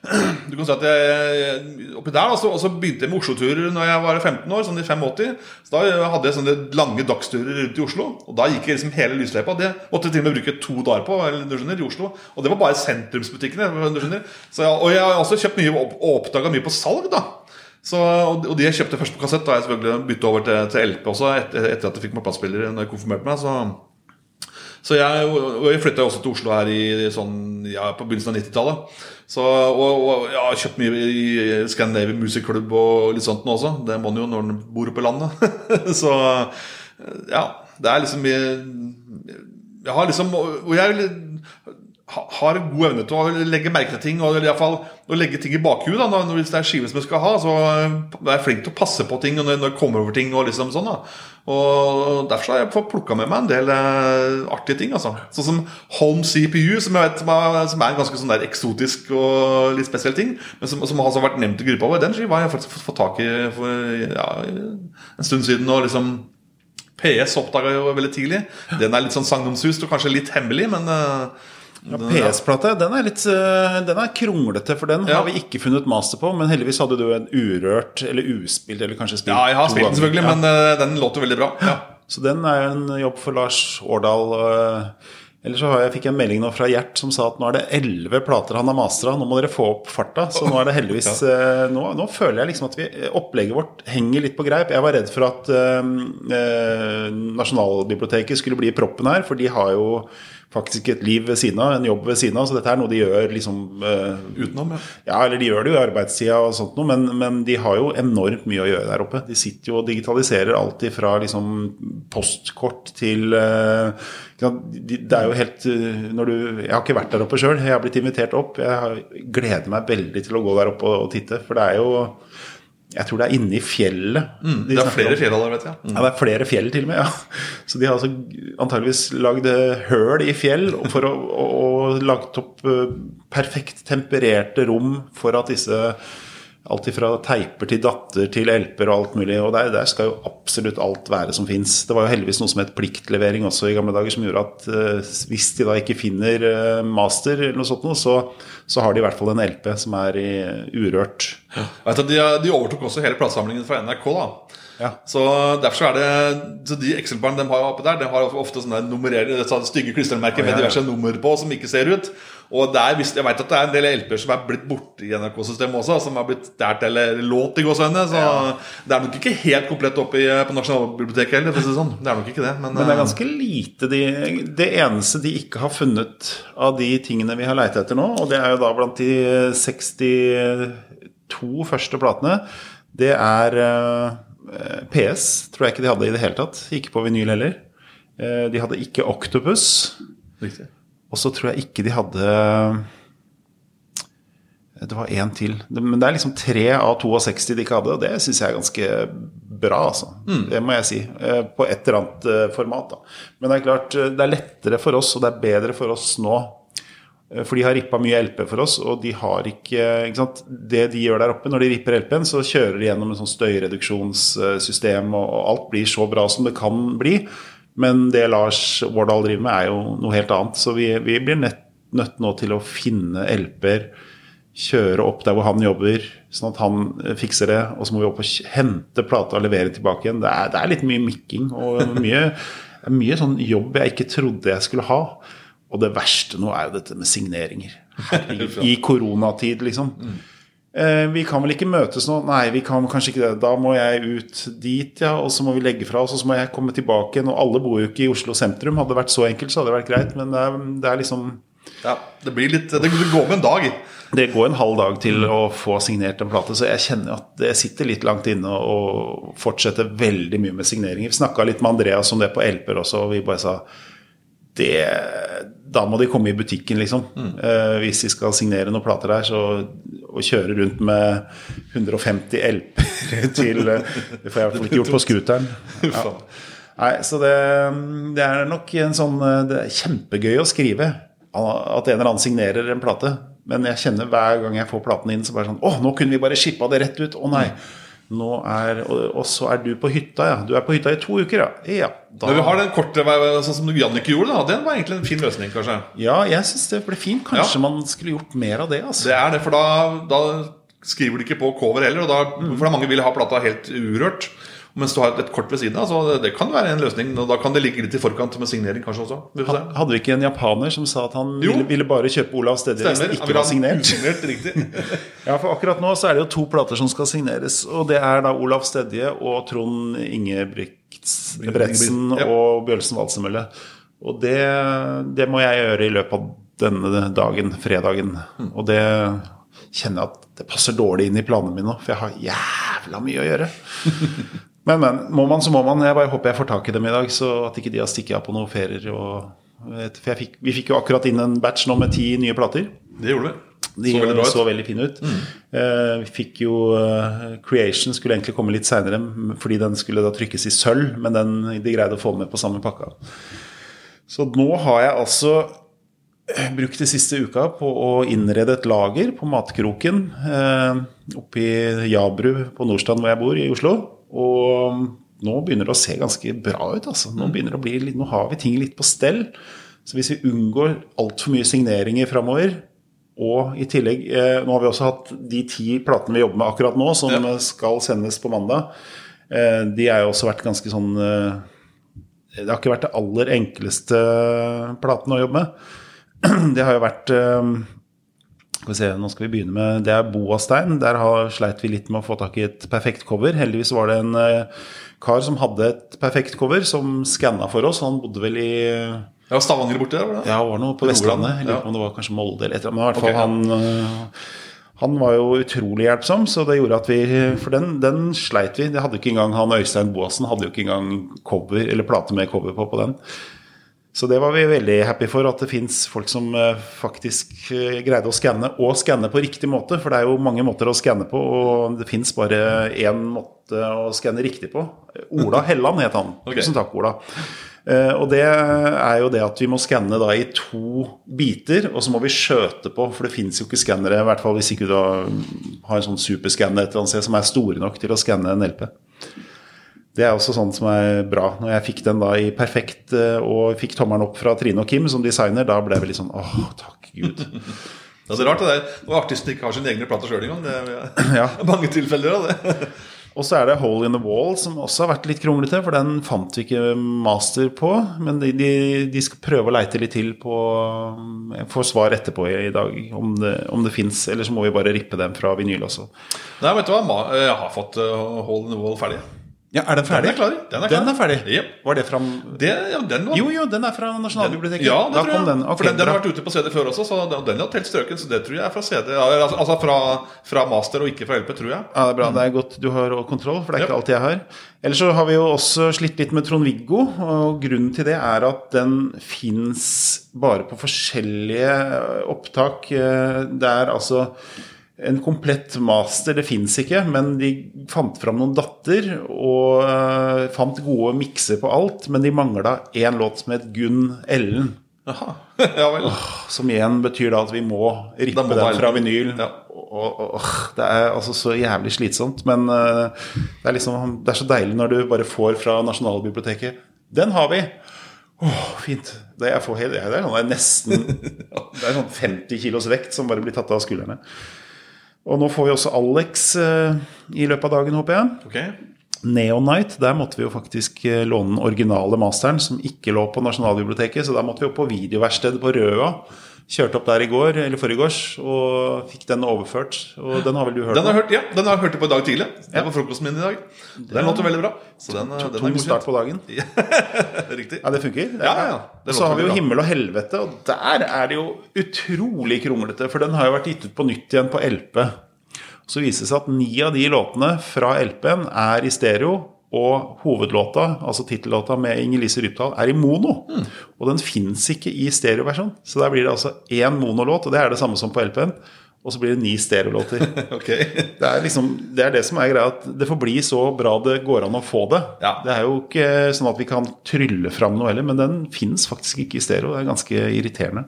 du kan si at jeg, oppi der da, så, begynte jeg med Oslo-turer Når jeg var 15 år, sånn i 85. Så da hadde jeg sånne lange dagsturer rundt i Oslo. Og da gikk jeg liksom hele lysløypa. Det måtte jeg til og med bruke to dager på du skjønner, i Oslo. Og det var bare sentrumsbutikkene. Du skjønner. Så og jeg har også kjøpt mye og oppdaga mye på salg. da så, og de jeg kjøpte først på kassett, da jeg selvfølgelig bytta over til, til LP også, etter, etter at jeg fikk meg plattspiller når jeg konfirmerte meg. Så, så jeg, og jeg flytta også til Oslo her i sånn, ja, på begynnelsen av 90-tallet. Og, og jeg har kjøpt mye i Scandinavian Music Club og litt sånt nå også. Det må en jo når en bor oppe i landet. så ja, det er liksom mye Jeg har liksom Og jeg har god evne til å legge merke til ting, og i hvert fall å legge ting i bakhuet. Hvis det er skive som jeg skal ha, så er jeg flink til å passe på ting når jeg kommer over ting. og liksom sånn da. Og Derfor har jeg fått plukka med meg en del eh, artige ting. altså. Sånn som Home CPU, som jeg vet som er, som er en ganske sånn der eksotisk og litt spesiell ting. Men som, som har altså vært nevnt i gruppa vår. Den skiva har jeg faktisk fått, fått tak i for ja, en stund siden. og liksom PS oppdaga jo veldig tidlig. Den er litt sånn sagnomsust og kanskje litt hemmelig, men eh, Ja, PS-plate den er litt eh, Den er kronglete, for den Ja. har vi ikke funnet master på. Men heldigvis hadde du en urørt eller uspilt, eller kanskje spilt Ja, jeg har spilt den selvfølgelig, Ja. men eh, den låter veldig bra. Ja. Så den er jo en jobb for Lars Årdal. Eller Ellers så har jeg, fikk jeg en melding nå fra Gjert som sa at nå er det elleve plater han har mastra. Nå må dere få opp farta. Så nå er det heldigvis nå, nå føler jeg liksom at vi, opplegget vårt henger litt på greip. Jeg var redd for at øh, Nasjonalbiblioteket skulle bli proppen her, for de har jo faktisk et liv ved siden av, en jobb ved siden av. Så dette er noe de gjør liksom uh, Utenom, ja. ja, eller de gjør det jo i arbeidstida og sånt noe, men, men de har jo enormt mye å gjøre der oppe. De sitter jo og digitaliserer alt fra liksom postkort til de- Det er jo helt eh, når du, Jeg har ikke vært der oppe sjøl, jeg har blitt invitert opp. Jeg gleder meg veldig til å gå der oppe og, og titte, for det er jo Jeg tror det er inne i fjellet. de Mm, Det er flere om. fjell der, vet jeg. Mm. Ja, det er flere fjell til og med, ja. Så de har altså antageligvis lagd høl i fjell for å, og, og lagt opp eh, perfekt tempererte rom for at disse Alt fra teiper til datter til LP-er og alt mulig. Og der, der skal jo absolutt alt være som fins. Det var jo heldigvis noe som het pliktlevering også i gamle dager, som gjorde at eh, hvis de da ikke finner eh, master eller noe sånt så, så har de i hvert fall en LP som er i urørt. Ja. de, de overtok også hele platesamlingen fra NRK. da Ja. Så derfor så er det Så de Excel-barna de har oppe der, de har ofte sånne nummererte sånne stygge klistremerker med diverse nummer på som ikke ser ut. Og der, jeg vet at det er en del LP-er som er blitt borte i NRK-systemet også, som har blitt stjålet eller lånt i gåsehudene. Så det er nok ikke helt komplett oppe i, på Nasjonalbiblioteket heller, det sånn. Det er nok ikke det. Men, Men det er eh, ganske lite de, Det eneste de ikke har funnet av de tingene vi har leita etter nå, og det er jo da blant de 62 første platene, det er eh, PS. Tror jeg ikke de hadde i det hele tatt. Ikke på vinyl heller. Eh, de hadde ikke Octopus. Riktig. Og så tror jeg ikke de hadde Det var én til. Men det er liksom tre av 62 de ikke hadde, og det syns jeg er ganske bra, altså. Det må jeg si. eh, På et eller annet eh, format. da. Men det er klart, eh, det er lettere for oss, og det er bedre for oss nå. eh, For de har rippa mye LP for oss, og de har ikke, ikke? Det de gjør der oppe, når de ripper LP-en, så kjører de gjennom en sånn støyreduksjonssystem, og alt blir så bra som det kan bli. Men det Lars Vårdal driver med, er jo noe helt annet. Så vi, vi blir nett, nødt nå til å finne LP-er, kjøre opp der hvor han jobber, sånn at han eh, fikser det. Og så må vi opp og hente plata og levere tilbake igjen. Det er, det er litt mye mikking og mye, mye sånn jobb jeg ikke trodde jeg skulle ha. Og det verste nå er jo dette med signeringer. I koronatid, liksom. Eh, vi kan vel ikke møtes nå? Nei, vi kan kanskje ikke det. Da må jeg ut dit, ja. Og så må vi legge fra oss, og så må jeg komme tilbake igjen. Og alle bor jo ikke i Oslo sentrum. Hadde det vært så enkelt, så hadde det vært greit. Men det er, det er liksom Ja, det blir litt Det går med en dag. Det går en halv dag til å få signert en plate, så jeg kjenner at det sitter litt langt inne å fortsette veldig mye med signeringer. Vi snakka litt med Andreas om det på LP-er også, og vi bare sa det, da må de komme i butikken, liksom. Eh, hvis de skal signere noen plater der. Så å kjøre rundt med 150 LP-er til eh, Det får jeg i hvert fall ikke gjort på scooteren. Ja. Nei, så det, det er nok en sånn eh, Det er kjempegøy å skrive at en eller annen signerer en plate. Men jeg kjenner hver gang jeg får platen inn, så bare sånn Å, nå kunne vi bare shippa det rett ut. Å nei. Er, og, så er du på hytta, ja. Du er på hytta i to uker, ja. Ja, da, Men vi har den korte sånn som Jannicke gjorde. da Den var egentlig en fin løsning, kanskje. ja jeg syns det ble fint. Kanskje man skulle gjort mer av det. altså. Det er det, for da, da skriver de ikke på cover heller. Da, for da mange vil ha plata helt urørt. Mens du har et kort ved siden av. Så det, kan være en løsning. Og da kan det ligge litt i forkant med signering kanskje også. Vi. Hadde vi ikke en japaner som sa at han ville, ville bare kjøpe Olav Stedje hvis det ikke var signert? Ja, for akkurat nå så er det jo to plater som skal signeres. Og det er da Olav Stedje og Trond Ingebrigtsen Ja. og Bjølsen Valsemølle. Og det, det må jeg gjøre i løpet av denne dagen, fredagen. Og det kjenner jeg at det passer dårlig inn i planene mine nå, for jeg har jævla mye å gjøre. Men, men. Må man, så må man. Jeg bare håper jeg får tak i dem i dag, så at ikke de har stikket av på noen ferier. For fikk, vi fikk jo akkurat inn en batch nå med ti nye plater. Det gjorde vi. De Så veldig så veldig fine ut. Eh, vi fikk jo uh, Creation skulle egentlig komme litt seinere, fordi den skulle da trykkes i sølv, men den, de greide å få med på samme pakka. Så nå har jeg altså eh, brukt de siste uka på å innrede et lager på Matkroken eh, oppe i Jabru på Nordstrand hvor jeg bor, i Oslo. Og nå begynner det å se ganske bra ut. Altså. Nå, bli, litt- nå har vi ting litt på stell. Så hvis vi unngår altfor mye signeringer framover, og i tillegg eh, Nå har vi også hatt de ti platene vi jobber med akkurat nå, som Ja. skal sendes på mandag. Eh, de har jo også vært ganske sånn eh, Det har ikke vært det aller enkleste platene å jobbe med. Det har jo vært eh, skal vi se, nå skal vi begynne med Det er Boastein. Der har, sleit vi litt med å få tak i et perfekt cover. Heldigvis var det en eh, kar som hadde et perfekt cover, som skanna for oss. Han bodde vel i Ja, Stavanger borti der, var det? ja, var noe på Vestlandet. Jeg lurer på om det var kanskje Molde eller et eller annet. Men i hvert fall okay, ja. han øh, han var jo utrolig hjelpsom, så det gjorde at vi For den, den sleit vi. Det hadde ikke engang Han Øystein Boasen hadde jo ikke engang cover, eller plate med cover på på den. Så det var vi veldig happy for, at det fins folk som øh, faktisk øh, greide å skanne, og skanne på riktig måte. For det er jo mange måter å skanne på, og det fins bare én måte å skanne riktig på. Ola Helland het han. Okay. Tusen takk, Ola. Eh, og det er jo det at vi må skanne da i to biter, og så må vi skjøte på, for det fins jo ikke skannere, i hvert fall hvis ikke du har har en sånn superskanner et eller annet sted som er store nok til å skanne en LP. Det er også sånn som er bra. Når jeg fikk den da i perfekt eh, og fikk tommelen opp fra Trine og Kim som designer, da ble jeg veldig sånn åh, takk Gud. Det er så rart det der. Når artisten ikke har sine egne plater sjøl engang. Det er Ja. mange tilfeller av det. Og så er det Hole in the Wall, som også har vært litt kronglete, for den fant vi ikke master på. Men de, de, de skal prøve å leite litt til på Jeg får svar etterpå i, i dag om det, om det fins. Eller så må vi bare rippe dem fra vinyl også. Nei, vet du hva? Jeg har fått uh, Hole in the Wall ferdig. Ja, Er den ferdig? Den er klar. Den er. Den er ferdig? Yep. Var det fra Det, ja, den var Jo, jo, den er fra Nasjonalbiblioteket. Ja, det da tror jeg. den. Okay, for den, den har vært ute på CD før også, så den, den har telt strøken. Så det tror jeg er fra CD. Altså, altså fra, fra master og ikke fra LP, tror jeg. Ja, det er bra. Det er godt du har kontroll, for det er ikke alt alltid jeg har. Ellers så har vi jo også slitt litt med Trond-Viggo, og grunnen til det er at den fins bare på forskjellige opptak. Eh, Det er altså en komplett master, det fins ikke, men de fant fram noen datter og uh, fant gode mikser på alt. Men de mangla én låt som het Gunn Ellen. Jaha. ja vel. Som igjen betyr da at vi må rippe må den fra vinyl. Ja. Og, og, det er altså så jævlig slitsomt. Men uh, det er liksom Det er så deilig når du bare får fra Nasjonalbiblioteket Den har vi! Åh, fint. Det, jeg får helt, det er sånn, det er nesten Det er sånn 50 kilos vekt som bare blir tatt av skuldrene. Og nå får vi også Alex eh, i løpet av dagen, håper jeg. Okay. Neon der måtte vi jo faktisk eh, låne den originale masteren, som ikke lå på Nasjonalbiblioteket, så da måtte vi opp på videoverkstedet på Røa. Kjørte opp der i går, eller forrige og fikk den overført. Og den har vel du hørt Den har hørt, ja, den har jeg hørt på i dag tidlig. Det var frokosten min i dag. Den låter veldig bra. Så den, den er god start på dagen. Riktig. Ja, det funker. Det Ja, ja, det så har vi jo bra. Himmel og helvete, og der er det jo utrolig kronglete. For den har jo vært gitt ut på nytt igjen på LP. Så viser det seg at ni av de låtene fra LP-en er i stereo. Og hovedlåta, altså tittellåta med Inger-Lise Rypdal, er i mono. Og den fins ikke i stereoversjon. Så der blir det altså én monolåt, og det er det samme som på LP-en. Og så blir det ni stereolåter. okay. Det er liksom, det er det som er greia, at det får bli så bra det går an å få det. Ja. Det er jo ikke sånn at vi kan trylle fram noe heller, men den fins faktisk ikke i stereo. Det er ganske irriterende.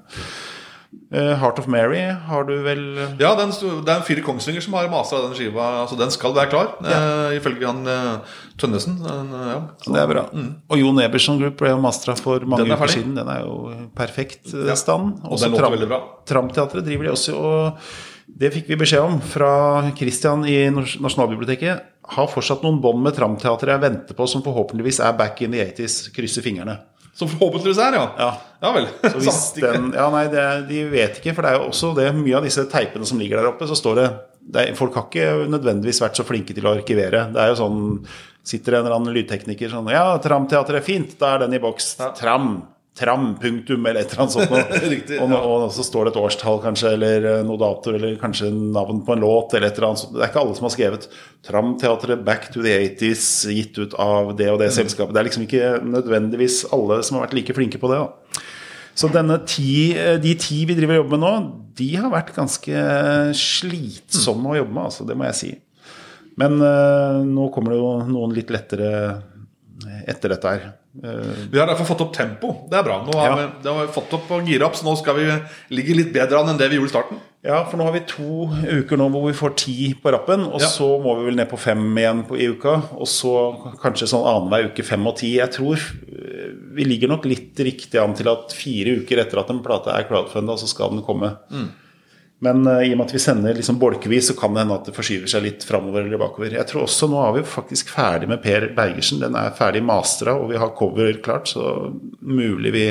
Eh, Heart of Mary har du vel Ja, den, det er en Fire Kongsvinger som har masa den skiva. Altså, den skal være klar, eh, ifølge han uh, Tønnesen. Eh, ja. Det er bra. Og Jon Eberson Group ble jo mastra for mange er uker siden. Den er jo perfekt ja. stand. Og Også låter Tram-. Tramteatret driver de også, og det fikk vi beskjed om fra Christian i Nasjonalbiblioteket. Har fortsatt noen bånd med Tramteatret jeg venter på, som forhåpentligvis er back in the 80s. Krysser fingrene. Som forhåpentligvis er, ja. Ja. Ja vel. Så hvis den, ja, nei, det, de vet ikke, for det er jo også det mye av disse teipene som ligger der oppe, så står det, det Folk har ikke nødvendigvis vært så flinke til å arkivere. Det er jo sånn Sitter en eller annen lydtekniker sånn Ja, Tramteatret er fint, da er den i boks. Tram. Tram, punktum, eller et eller annet sånt. Riktig, og, nå- og så står det et årstall, kanskje, eller eh, noe dato, eller kanskje navn på en låt, eller et eller annet sånt. Det er ikke alle som har skrevet Tramteatret Back to the 80s, gitt ut av det og det selskapet. Det er liksom ikke nødvendigvis alle som har vært like flinke på det. da. Så ti, de ti vi driver og jobber med nå, de har vært ganske slitsomme å jobbe med, altså, det må jeg si. Men uh, nå kommer det jo noen litt lettere etter dette her. Eh, Vi har derfor fått opp tempo. Det er bra. Nå har, Ja. vi, det har vi fått opp og gira opp, så nå skal vi ligge litt bedre an enn det vi gjorde i starten. ja, for nå har vi to uker nå hvor vi får ti på rappen, og Ja. så må vi vel ned på fem igjen på, i uka. Og så kanskje sånn annenhver uke fem og ti. Jeg tror eh, vi ligger nok litt riktig an til at fire uker etter at en plate er crowdfunda, så skal den komme. Men uh, i og med at vi sender liksom bolkevis, så kan det hende at det forskyver seg litt framover eller bakover. Jeg tror også Nå er vi faktisk ferdig med Per Bergersen. Den er ferdig mastra, og vi har cover klart. Så mulig vi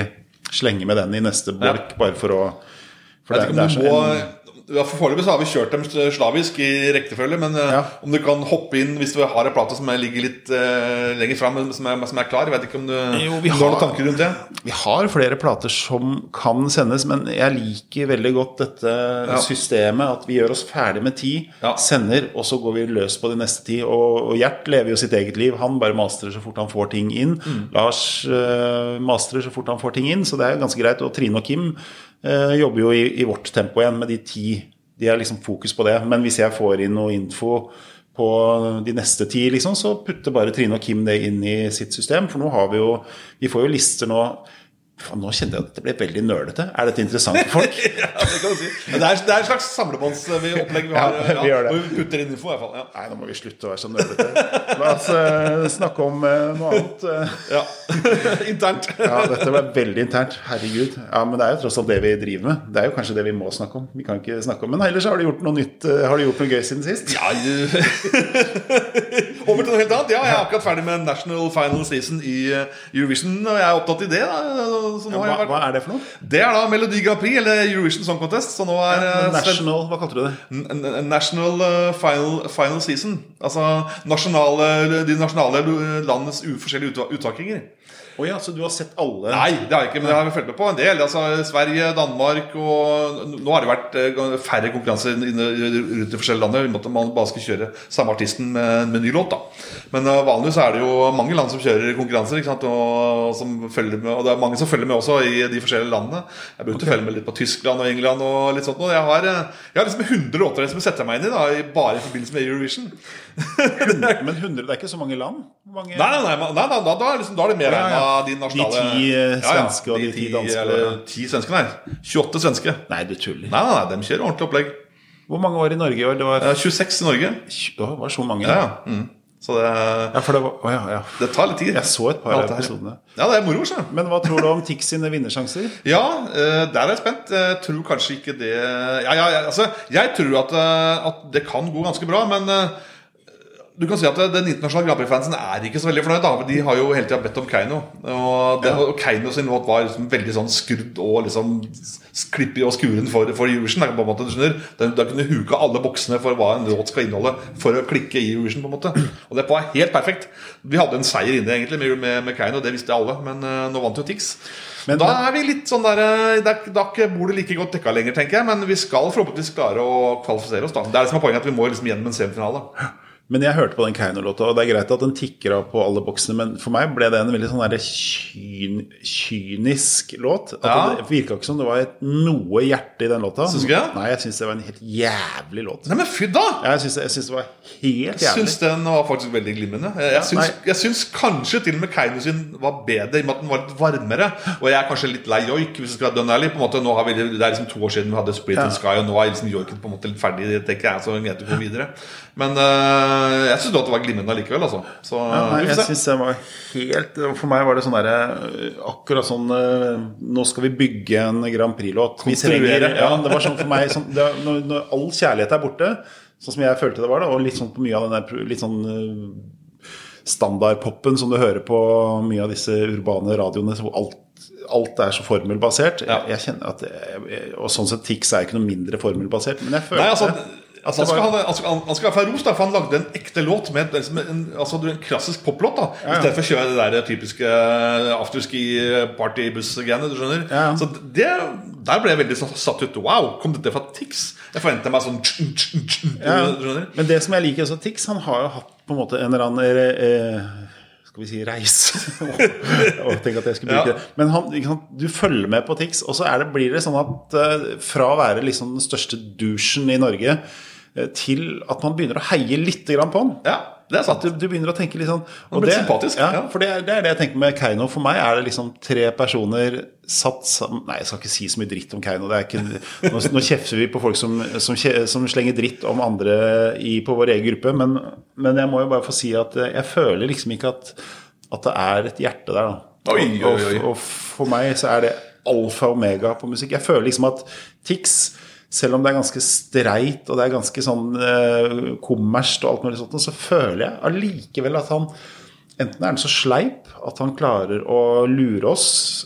slenger med den i neste bolk, bare for å for Jeg det, det er så må en, ja, Foreløpig har vi kjørt dem slavisk i rektefølge. men eh, Ja. om du kan hoppe inn hvis du har en plate som er- ligger litt uh, lenger fram, som er, som er klar. Jeg vet ikke om du, Jo, har har- noen tanker rundt det? Vi har flere plater som kan sendes, men jeg liker veldig godt dette systemet. At vi gjør oss ferdig med ti, Ja. sender, og så går vi løs på de neste ti. Og, og Gjert lever jo sitt eget liv. Han bare masterer så fort han får ting inn. Mm. Lars uh, masterer så fort han får ting inn, så det er ganske greit. Og Trine og Kim eh, jobber jo i, i vårt tempo igjen med de ti. De har liksom fokus på det. Men hvis jeg får inn noe info på de neste ti, liksom, så putter bare Trine og Kim det inn i sitt system. For nå har vi jo Vi får jo lister nå Faen, nå kjente jeg at det ble veldig nølete. Er dette interessant for folk? Ja, det kan du si. Men det, er, det er et slags samlebåndsopplegg vi har. Ja, vi gjør det. Og vi putter inn info, i hvert fall. Ja. Nei, nå må vi slutte å være så nølete. La oss uh, snakke om uh, noe annet. eh. Ja. Internt. Ja, dette ble veldig internt. Herregud. Ja, Men det er jo tross alt det vi driver med. Det er jo kanskje det vi må snakke om. Vi kan ikke snakke om Men ellers har du gjort noe nytt. Uh, Har du gjort noe gøy siden sist? Ja, Over til noe helt annet. Ja, jeg er akkurat ferdig med National Final Season i Eurovision, og jeg er opptatt i det. Da. Så nå har Hva, jeg vært... hva er det for noe? Det er da Melodi Grand Prix, eller Eurovision Song Contest. Så nå er eh, Sven- National Hva kalte du det? National eh, final, final Season. Altså nasjonale, de nasjonale landets Uforskjellige forskjellige uttakinger. Å ja, så du har sett alle? Nei, det har jeg ikke, men det har fulgt med på en del. Altså, Sverige, Danmark og Nå har det vært eh, færre konkurranser rundt i forskjellige land. i og med at Man bare skal kjøre samme artisten med, med ny låt. da Men uh, vanligvis er det jo mange land som kjører konkurranser. Ikke sant? Og, som følger med, og det er mange som følger med også i de forskjellige landene. Jeg begynte okay. å følge med litt på Tyskland og England. og litt sånt og Jeg har, eh, jeg har liksom 100 låter som jeg setter meg inn i da bare i forbindelse med Eurovision. Men 100, det er ikke så mange land? Mange... Nei, nei, nei, nei, da, da, liksom, da er det mer enn ja, ja. de nasjonale De ti uh, svenske og de, ti danske? Eller ti svenske, nei. 28 svenske. Nei, du tuller. Nei, nei, de kjører ordentlig opplegg. Hvor mange år i Norge i år? Det var... 26 i Norge. Det var så mange. Ja, ja. Mm. Så det, ja, for det, var, å, ja, ja. det tar litt tid. Jeg så et par av episodene. Ja, det er moro. Så. Men hva tror du om Tix sine vinnersjanser? Ja, uh, der er jeg spent. Jeg tror kanskje ikke det Ja, ja, altså, jeg tror at, at, det kan gå ganske bra, men du kan si at Den internasjonale Grand Prix-fansen er ikke så veldig fornøyd. Da. De har jo hele tida bedt om Keiino. Og, det, og Keiino sin låt var liksom veldig sånn skrudd og liksom klippig og skuren for, for Eurovision. Da, på en måte, du skjønner Da kunne huka alle boksene for hva en låt skal inneholde for å klikke i Eurovision. på en måte Og det var helt perfekt. Vi hadde en seier inne egentlig med, med, med Keiino, det visste alle. Men uh, nå vant jo Tix. Men da er vi litt sånn der eh, Da er ikke bordet like godt dekka lenger, tenker jeg. Men vi skal forhåpentligvis klare å kvalifisere oss. da Det er det som er poenget, at vi må liksom gjennom en semifinale. Men jeg hørte på den Keiino-låta, og det er greit at den tikker av på alle boksene, men for meg ble det en veldig sånn kyn, kynisk låt. At ja. Det virka ikke som det var et, noe hjerte i den låta. Syns du ikke? Nei, jeg syns det var en helt jævlig låt. Nei, men fy da! Syns, jeg syns det var helt jævlig. Jeg syns den var faktisk veldig glimrende. Jeg, jeg, syns, jeg syns kanskje til og med Keiino sin var bedre, i og med at den var litt varmere. Og jeg er kanskje litt lei joik, hvis jeg skal være dønn ærlig. På en måte, nå har vi, det er liksom to år siden vi hadde Split ja. and Sky, og nå er liksom joiken på en måte litt ferdig. Det tenker jeg, så vi vet gå videre. Men uh, jeg syns det var glimrende likevel, altså. Så, ja, nei, jeg syns det var helt For meg var det sånn derre eh, Akkurat sånn uh, Nå skal vi bygge en Grand Prix-låt. Ja, det var sånn for meg sånn, det, når, når, all kjærlighet er borte, sånn som jeg følte det var, da, og litt sånn på mye av den der litt sånn standardpopen som du hører på mye av disse urbane radioene, hvor alt alt er så formelbasert. Ja. Jeg, jeg kjenner at Og sånn sett Tix er ikke noe mindre formelbasert. Men jeg føler Nei, altså, Altså, han, skal ha, han, skal, han skal få ros, da, for han lagde en ekte låt med, en, altså, en klassisk poplåt. da ja, ja. I stedet for å kjøre det der typiske eh, afterski-partybuss-greiene. Du skjønner ja, Så det, Der ble jeg veldig satt ut. Wow, kom dette fra Tix? Jeg forventer meg sånn Men det som jeg liker også Tix, han har jo hatt på en måte en eller annen eh, skal vi si reise. tenk at jeg skulle bruke ja. det. Men han, du følger med på Tix, og så det, blir det sånn at fra å være liksom den største douchen i Norge Eh, til at man begynner å heie litt på han. Ja, det er sant. Du, du, begynner å tenke litt sånn og det, sympatisk. Ja, for det er, det er, det jeg tenker med Keiino. For meg er det liksom tre personer satt sammen Nei, jeg skal ikke si så mye dritt om Keiino. Ikke, nå, nå, kjefter vi på folk som, som, som, slenger dritt om andre i, på vår egen gruppe, men, men, jeg må jo bare få si at jeg føler liksom ikke at, at det er et hjerte der. Da. Oi, oi, oi. Og, og for meg så er det alfa og omega på musikk. Jeg føler liksom at Tix selv om det er ganske streit og det er ganske sånn eh, kommersielt og alt mulig sånt, så føler jeg allikevel at han Enten er han så sleip at han klarer å lure oss,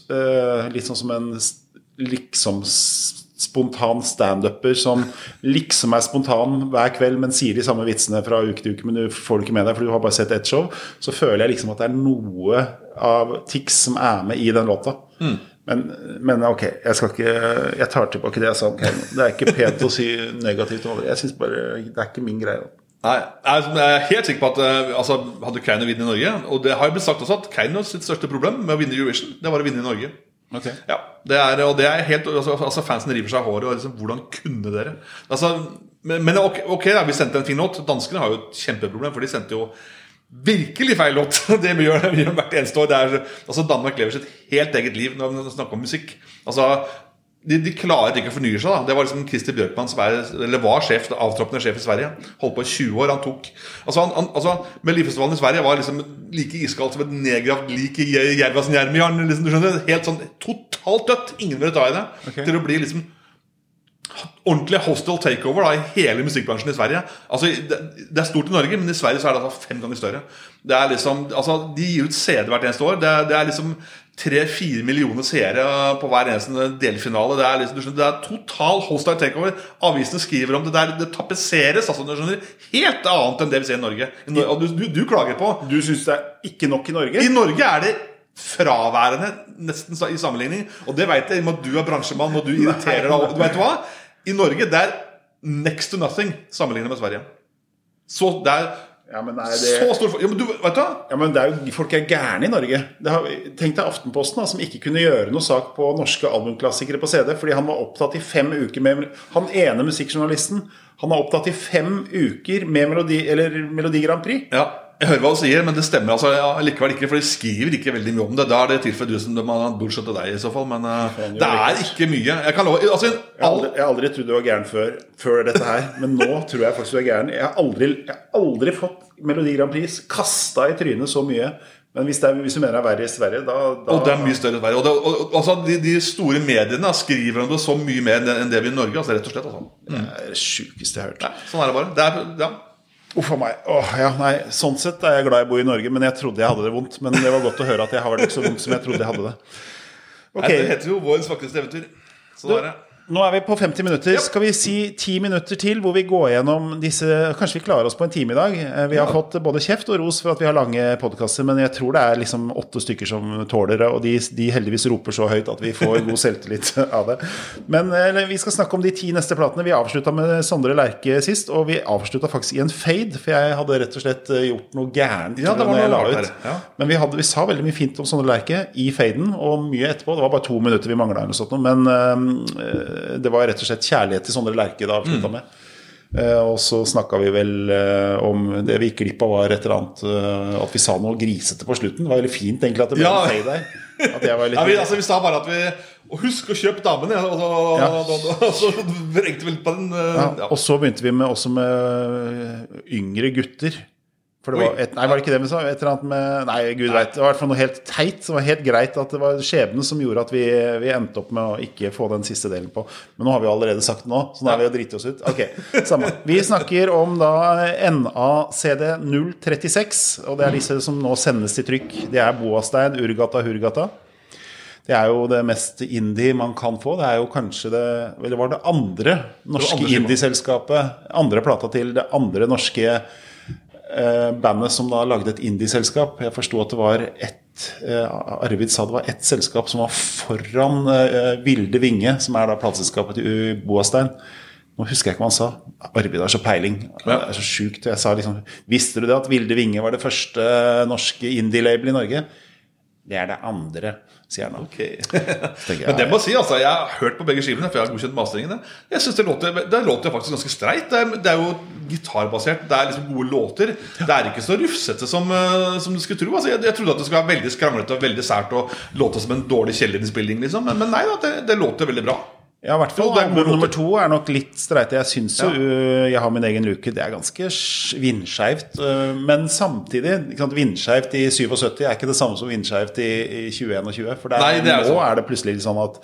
eh, litt sånn som en liksom spontan standuper som liksom er spontan hver kveld, men sier de samme vitsene fra uke til uke, men du får det ikke med deg, for du har bare sett ett show, så føler jeg liksom at det er noe av Tix som er med i den låta. Mm. Men, men, ok, jeg skal ikke Jeg tar tilbake det jeg sa om. Det er ikke pent å si negativt om det. Jeg synes bare Det er ikke min greie. Nei, Jeg er helt sikker på at eh, altså, hadde Keiino vunnet i Norge Og det har jo blitt sagt også at Keiino sitt største problem med å vinne Eurovision, det var å vinne i Norge. Okay. Ja, det er, og det er helt, altså, altså Fansen river seg av håret. Og liksom, hvordan kunne dere? Altså, men, men ok, okay da, vi sendte en fin låt. Danskene har jo et kjempeproblem, for de sendte jo virkelig feil låt. Det vi gjør, vi gjør hvert eneste år. Er, altså Danmark lever sitt helt eget liv når vi snakker om musikk. Altså de, de klarer ikke å fornye seg. da Det var liksom Christer Bjørkman som er, eller var sjef, avtroppende sjef i Sverige. Holdt på i 20 år. Han tok Altså, han, han, altså Melodifestivalen i Sverige var liksom like iskaldt som et nedgravd lik i Jervas Njermjarn. Liksom, Helt sånn totalt dødt. Ingen ville ta i det. Okay. Til å bli liksom ordentlig hostile takeover da, i hele musikkbransjen i Sverige. Altså, det, det, er stort i Norge, men i Sverige så er det altså fem ganger større. Det er liksom, altså, De gir ut CD hvert eneste år. Det det er liksom tre-fire millioner seere på hver eneste delfinale. Det er, liksom, det er total hostile takeover. Avisene skriver om det. Det, det tapetseres. Altså, helt annet enn det vi ser i Norge. Og du, du, du klager på Du syns det er ikke nok i Norge? I Norge er det fraværende nesten i sammenligning. Og det vet jeg, i og med at du er bransjemann og du irriterer deg. Du vet hva? I Norge det er next to nothing sammenlignet med Sverige. Så det er Ja, men er så stor ja, men du, vet du ja, men det er jo, Folk er gærne i Norge. Det har, tenk deg Aftenposten, da, som ikke kunne gjøre noe sak på norske albumklassikere på CD fordi han var opptatt i fem uker med Han ene musikkjournalisten Han er opptatt i fem uker med Melodi, eller Melodi Grand Prix. Ja, jeg hører hva du sier, men det stemmer altså ja, likevel ikke. For de skriver ikke veldig mye om det. Da er det tilfellet du som de har bullshit til deg, i så fall. Men uh, det er ikke mye. Jeg love altså, Jeg har all, aldri, jeg aldri trodd du var gæren før, før dette her, men nå tror jeg faktisk du er gæren. Jeg har aldri, jeg har aldri fått Melodi Grand Prix kasta i trynet så mye. Men hvis, det er, hvis du mener det er verre i Sverige, da, da Og det er mye større i Sverige. Og, det, og, og altså, de, de store mediene skriver om det så mye mer enn det vi i Norge. Altså, rett og slett. Altså. Det er det sjukeste jeg har hørt. Nei, sånn er det bare. Det er, ja. Uff a meg. Åh, ja, nei, sånn sett er jeg glad jeg bor i Norge, men jeg trodde jeg hadde det vondt. Men det var godt å høre at jeg har det ikke så vondt som jeg trodde jeg hadde det. Okay. Nei, Det heter jo Vårens vakreste eventyr. Sånn er det. Nå er vi på 50 minutter. Ja. Skal vi si 10 minutter til hvor vi går gjennom disse Kanskje vi klarer oss på en time i dag. Eh, Vi har fått både kjeft og ros for at vi har lange podkaster, men jeg tror det er liksom åtte stykker som tåler det, og de, de heldigvis roper så høyt at vi får god selvtillit av det. Men eh, vi skal snakke om de ti neste platene. Vi avslutta med Sondre Lerche sist, og vi avslutta faktisk i en fade, for jeg hadde rett og slett eh, gjort noe gærent Ja, det var noe rart ja. Men vi, hadde, vi sa veldig mye fint om Sondre Lerche i faden, og mye etterpå. Det var bare to minutter vi mangla, men eh, det var rett og slett kjærlighet til Sondre Lerche det avslutta med. Eh, og så snakka vi vel eh, om det vi gikk glipp av, var et eller annet eh, At vi sa noe grisete på slutten. Det var veldig fint egentlig at det ble Ja. en payday. At jeg var litt Ja, vi, altså, vi sa bare at vi og Husk å kjøpe damene! Og så, Ja. og, så vrengte vi litt på den. eh, ja, Ja. Og så begynte vi med, også med yngre gutter. For det Oi. var et, nei, var det ikke det vi sa? Et eller annet med Nei, gud veit. Det var i hvert fall noe helt teit. Det var helt greit at det var skjebnen som gjorde at vi, vi endte opp med å ikke få den siste delen på. Men nå har vi allerede sagt det nå, så nå er vi og driter oss ut. Ok, samme. Vi snakker om da NACD 036, og det er disse som nå sendes til trykk. Det er Boastein, Urgata, Hurgata. Det er jo det mest indie man kan få. Det er jo kanskje det Eller var det andre norske indieselskapet? Andre plata til det andre norske bandet som da lagde et indieselskap. Jeg forsto at det var ett eh, Arvid sa det var ett selskap som var foran eh, Vilde Vinge, som er da plateselskapet til Boastein. Nå husker jeg ikke hva han sa. Arvid har så peiling. Det er så sjukt. Jeg sa liksom Visste du det at Vilde Vinge var det første norske indie-label i Norge? Det er det andre, sier han da. Okay. Men det må jeg si, altså, jeg har hørt på begge skivene, for jeg har godkjent masteringene. Jeg synes det låter, det låter faktisk ganske streit. Det er, det er jo gitarbasert, det er liksom gode låter. Det er ikke så rufsete som, eh, som du skulle tro. Altså, jeg, jeg trodde at det skulle være veldig skranglete og veldig sært og låte som en dårlig kjellerinnspilling, liksom. Men, men nei da, det, det låter veldig bra. Ja, i hvert fall album nummer to er nok litt streite. Jeg syns jo uh, Jeg har min egen luke. Det er ganske sk- vindskeivt. uh, Men samtidig, vindskeivt i 77 er ikke det samme som vindskeivt i, i 2021. For det er, Nei, er nå sånn. er det plutselig sånn at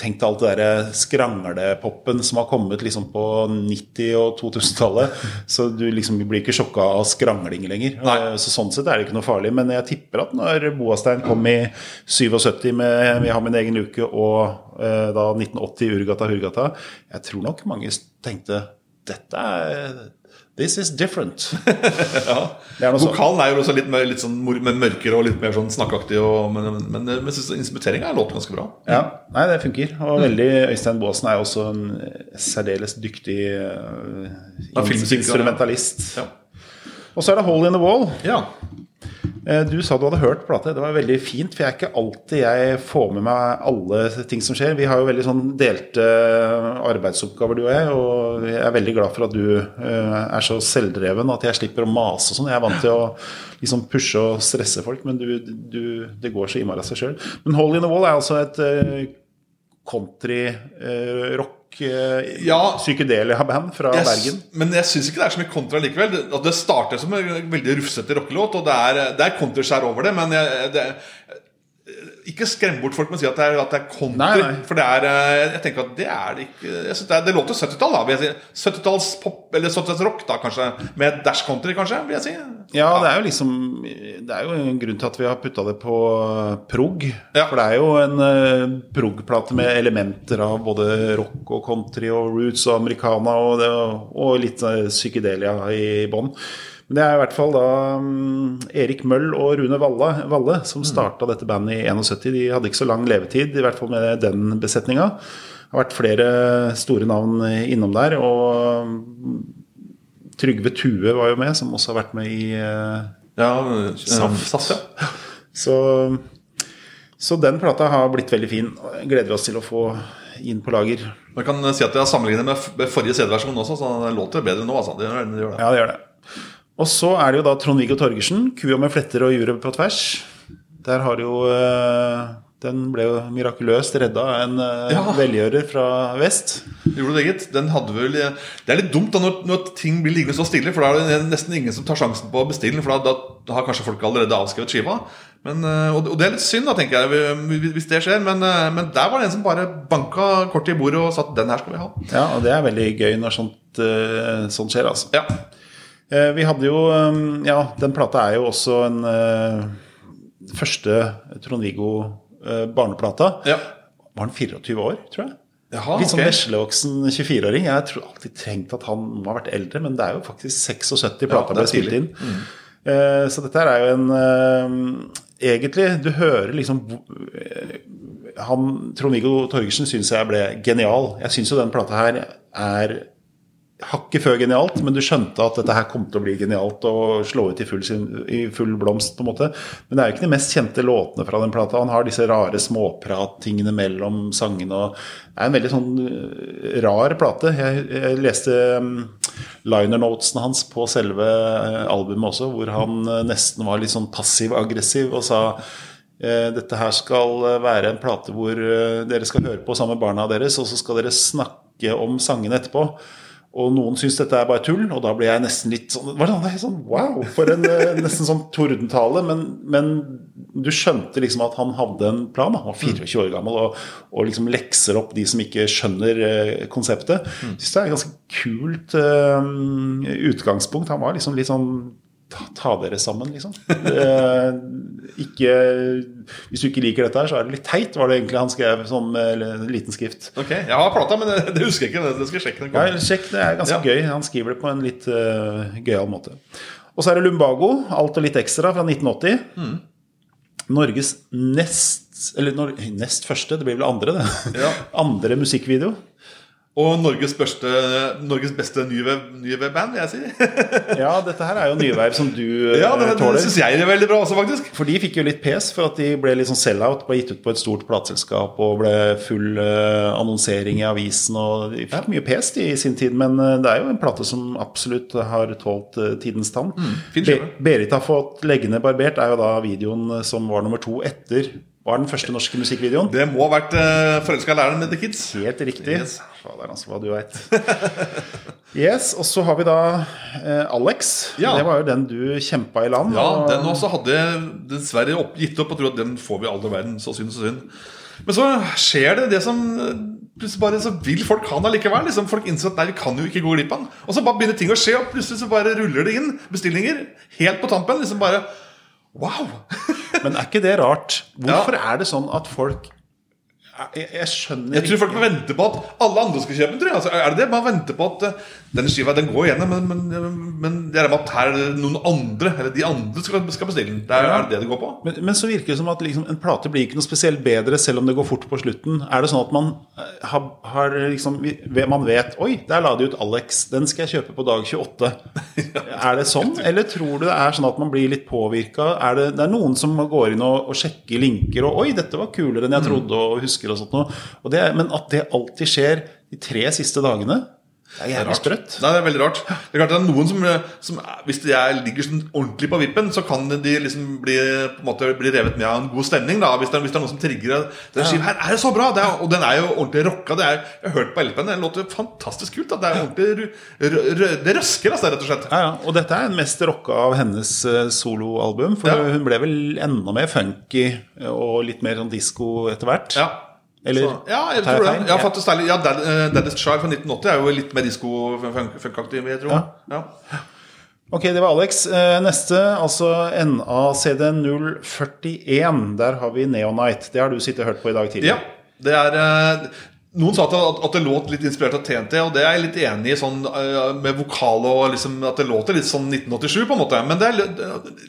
Tenk alt det der skranglepoppen som har kommet liksom på 90- og 2000-tallet. Så du liksom blir ikke sjokka av skrangling lenger. Nei. Uh, Så sånn sett er det ikke noe farlig. Men jeg tipper at når Boastein kom i 77 med 'Vi har min egen luke' og eh, da 1980 Urgata Hurgata, jeg tror nok mange tenkte dette er This is different. ja. er. Vokalen er jo også litt, mer, litt sånn mørkere og litt mer sånn snakkeaktig. Og, men men, men jeg er låt ganske bra. Ja, nei, det funker. Og veldig Øystein Baasen er jo også en særdeles dyktig uh, Ja, instrumentalist. Ja. Og så er det Hole in the Wall. ja. Eh, Du sa du hadde hørt plate. Det var veldig fint, for jeg er ikke alltid jeg får med meg alle ting som skjer. Vi har jo veldig sånn delte arbeidsoppgaver, du og jeg, og jeg er veldig glad for at du eh, er så selvdreven at jeg slipper å mase og sånn. Jeg er vant til å liksom pushe og stresse folk, men du, du, det går så innmari av seg sjøl. Men Hole in the Wall er altså et uh, country-rock, Ja. psykedelia-band fra Jeg Bergen. Men jeg syns ikke det er så mye kontra likevel. Det, det starter som en veldig rufsete rockelåt, og det er, det er over det, men jeg, det, ikke skrem bort folk med å si at det er, at det er country. Nei, nei. For det er eh, Jeg tenker at det er det ikke det, er, det låter 70-tall, da. vil jeg si 70-talls pop, eller 70-talls rock, da kanskje. Med dash country, kanskje. vil jeg si Ja, det er jo liksom Det er jo en grunn til at vi har putta det på prog. Ja. For det er jo en uh, prog-plate med elementer av både rock og country og roots og americana og, og litt uh, psykedelia i bånn. Men det er i hvert fall da um, Erik Møll og Rune Valle, Valle som starta dette bandet i 71. De hadde ikke så lang levetid, i hvert fall med den besetninga. Det har vært flere store navn innom der. og Trygve Tue var jo med, som også har vært med i uh, Ja, Saft. Saft ja. så, så den plata har blitt veldig fin. Gleder oss til å få inn på lager. Man kan si at jeg har sammenlignet med forrige CD-versjon også, så det låter bedre nå. Altså. Det gjør det. Ja, det gjør det. Og så er det jo da Trond-Viggo Torgersen, 'Kua med fletter og juret på tvers'. Der har jo eh, Den ble jo mirakuløst redda av en eh, Ja. velgjører fra vest. Gjorde det, gitt. Den hadde vel Det er litt dumt da når, når ting blir liggende så stille, for da er det nesten ingen som tar sjansen på å bestille den, for da, da har kanskje folk allerede avskrevet skiva. Men, eh, og, det er litt synd, da, tenker jeg, hvis- det skjer. Men, eh, men der var det en som bare banka kortet i bordet og sa at den her skal vi ha. Ja, og det er veldig gøy når sånt, eh, sånt skjer, altså. Ja. Eh, Vi hadde jo eh, Ja, den plata er jo også en eh, første Trond-Viggo barneplata. ja. Var han 24 år, tror jeg? Jaha, Litt sånn ok. veslevoksen 24-åring. Jeg tror alltid tenkt at han må ha vært eldre, men det er jo faktisk 76 Ja, plata er ble spilt inn. Mm. Så dette her er jo en Egentlig, du hører liksom han, Trond-Viggo Torgersen syns jeg ble genial. Jeg syns jo den plata her er hakket før genialt, men du skjønte at dette her kom til å bli genialt og slå ut i full, i full blomst. på en måte. Men det er jo ikke de mest kjente låtene fra den plata. Han har disse rare småprattingene mellom sangene. og Det er en veldig sånn øh, rar plate. Jeg, jeg leste um, liner notesen hans på selve øh, albumet også, hvor han øh, nesten var litt sånn passiv-aggressiv og sa Eh, Dette her skal eh, være en plate hvor eh, dere skal høre på sammen med barna deres, og så skal dere snakke om sangene etterpå. Og noen syns dette er bare tull, og da blir jeg nesten litt sånn, var det sånn, Wow! For en eh, nesten sånn tordentale. Men, men du skjønte liksom at han hadde en plan. Han var 24 år gammel og, og liksom lekser opp de som ikke skjønner eh, konseptet. Jeg synes det er et ganske kult eh, utgangspunkt. Han var liksom litt sånn ta, ta dere sammen, liksom. Ikke, hvis du ikke liker dette her, så er det litt teit, var det egentlig han skrev en liten skrift. Ok, Jeg har plata, men det, det husker jeg ikke. Det, skal jeg sjekke. Ja, sjekk, det er ganske Ja. gøy. Han skriver det på en litt uh, gøyal måte. Og så er det Lumbago, alt og litt ekstra, fra 1980. Mm. Norges nest Eller nest første, det blir vel andre, det. Ja. Andre musikkvideo. Og Norges, beste, Norges beste web- vil jeg si. Ja, dette her er jo nyverv som du eh, Ja, det, det tåler. syns jeg er veldig bra også, faktisk. For de fikk jo litt pes for at de ble litt sånn sell-out. Ble gitt ut på et stort plateselskap og ble full eh, annonsering i avisen. Og de fikk mye pes de, i sin tid, men eh, det er jo en plate som absolutt har tålt tidens tann. Mm, Be. Berit har fått leggene barbert, er jo da videoen som var nummer to etter var den første norske musikkvideoen. Det må ha vært uh, forelska læreren med The Kids. Helt riktig. Yes. Fader, altså, hva du veit. yes, og så har vi da uh, Alex. Ja. Det var jo den du kjempa i land. Ja, og- den også hadde jeg dessverre opp, gitt opp og tror at den får vi aldri verden. Så synd, så synd. Men så skjer det det som eh, Plutselig bare så vil folk ha den allikevel. Liksom, folk innser at nei, vi kan jo ikke gå glipp av den. Og så bare begynner ting å skje, og plutselig så bare ruller det inn bestillinger helt på tampen. Liksom bare Wow! Men er ikke det rart? Hvorfor er det sånn at folk Jeg, jeg skjønner Jeg tror folk må vente på at alle andre skal kjøpe den. altså, Er det det? Man venter på at uh, denne skiva den går igjennom, men, men, men det er med at her er det noen andre Eller de andre skal, skal bestille den. Det er, er det det det går på? men, men så virker det som at liksom, en plate blir ikke noe spesielt bedre selv om det går fort på slutten. Er det sånn at man eh, har, har liksom Man vet Oi, der la de ut Alex. Den skal jeg kjøpe på dag 28. Er det sånn? Eller tror du det er sånn at man blir litt påvirka? Er det, det er noen som går inn og, og sjekker linker og Oi, dette var kulere enn jeg trodde og husker og sånt noe. Og det, men at det alltid skjer de tre siste dagene, det er jævlig sprøtt. Nei, det er veldig rart. Det er klart det er noen som, som Hvis de er, ligger sånn ordentlig på vippen, så kan de liksom bli, på en måte, bli revet med av en god stemning. da Hvis det, hvis det er noen som trigger Den skiva her er det så bra! Det er, og den er jo ordentlig rocka. Det er, jeg har hørt på LP-en, den låter fantastisk kult. Da. Det er ordentlig rø- rø- Det røsker, altså, rett og slett. Ja, ja. Og dette er den mest rocka av hennes eh, soloalbum. For Ja. hun ble vel enda mer funky og litt mer sånn disko etter hvert. Ja. Eller Så, ja, jeg tror det. Ja, faktisk ja, ja, eh, Child fra 1980 er jo litt mer disko-funkaktig, vil jeg tro. Ja. Ja. Ok, det var Alex. Eh, Neste, altså NACD041. Der har vi Neonite. Det har du sittet og hørt på i dag tidlig. Ja, det er eh, Noen sa at, det låt litt inspirert av TNT, og det er jeg litt enig i. Sånn, eh, med vokal og liksom, At det låter litt sånn 1987, på en måte. Men det er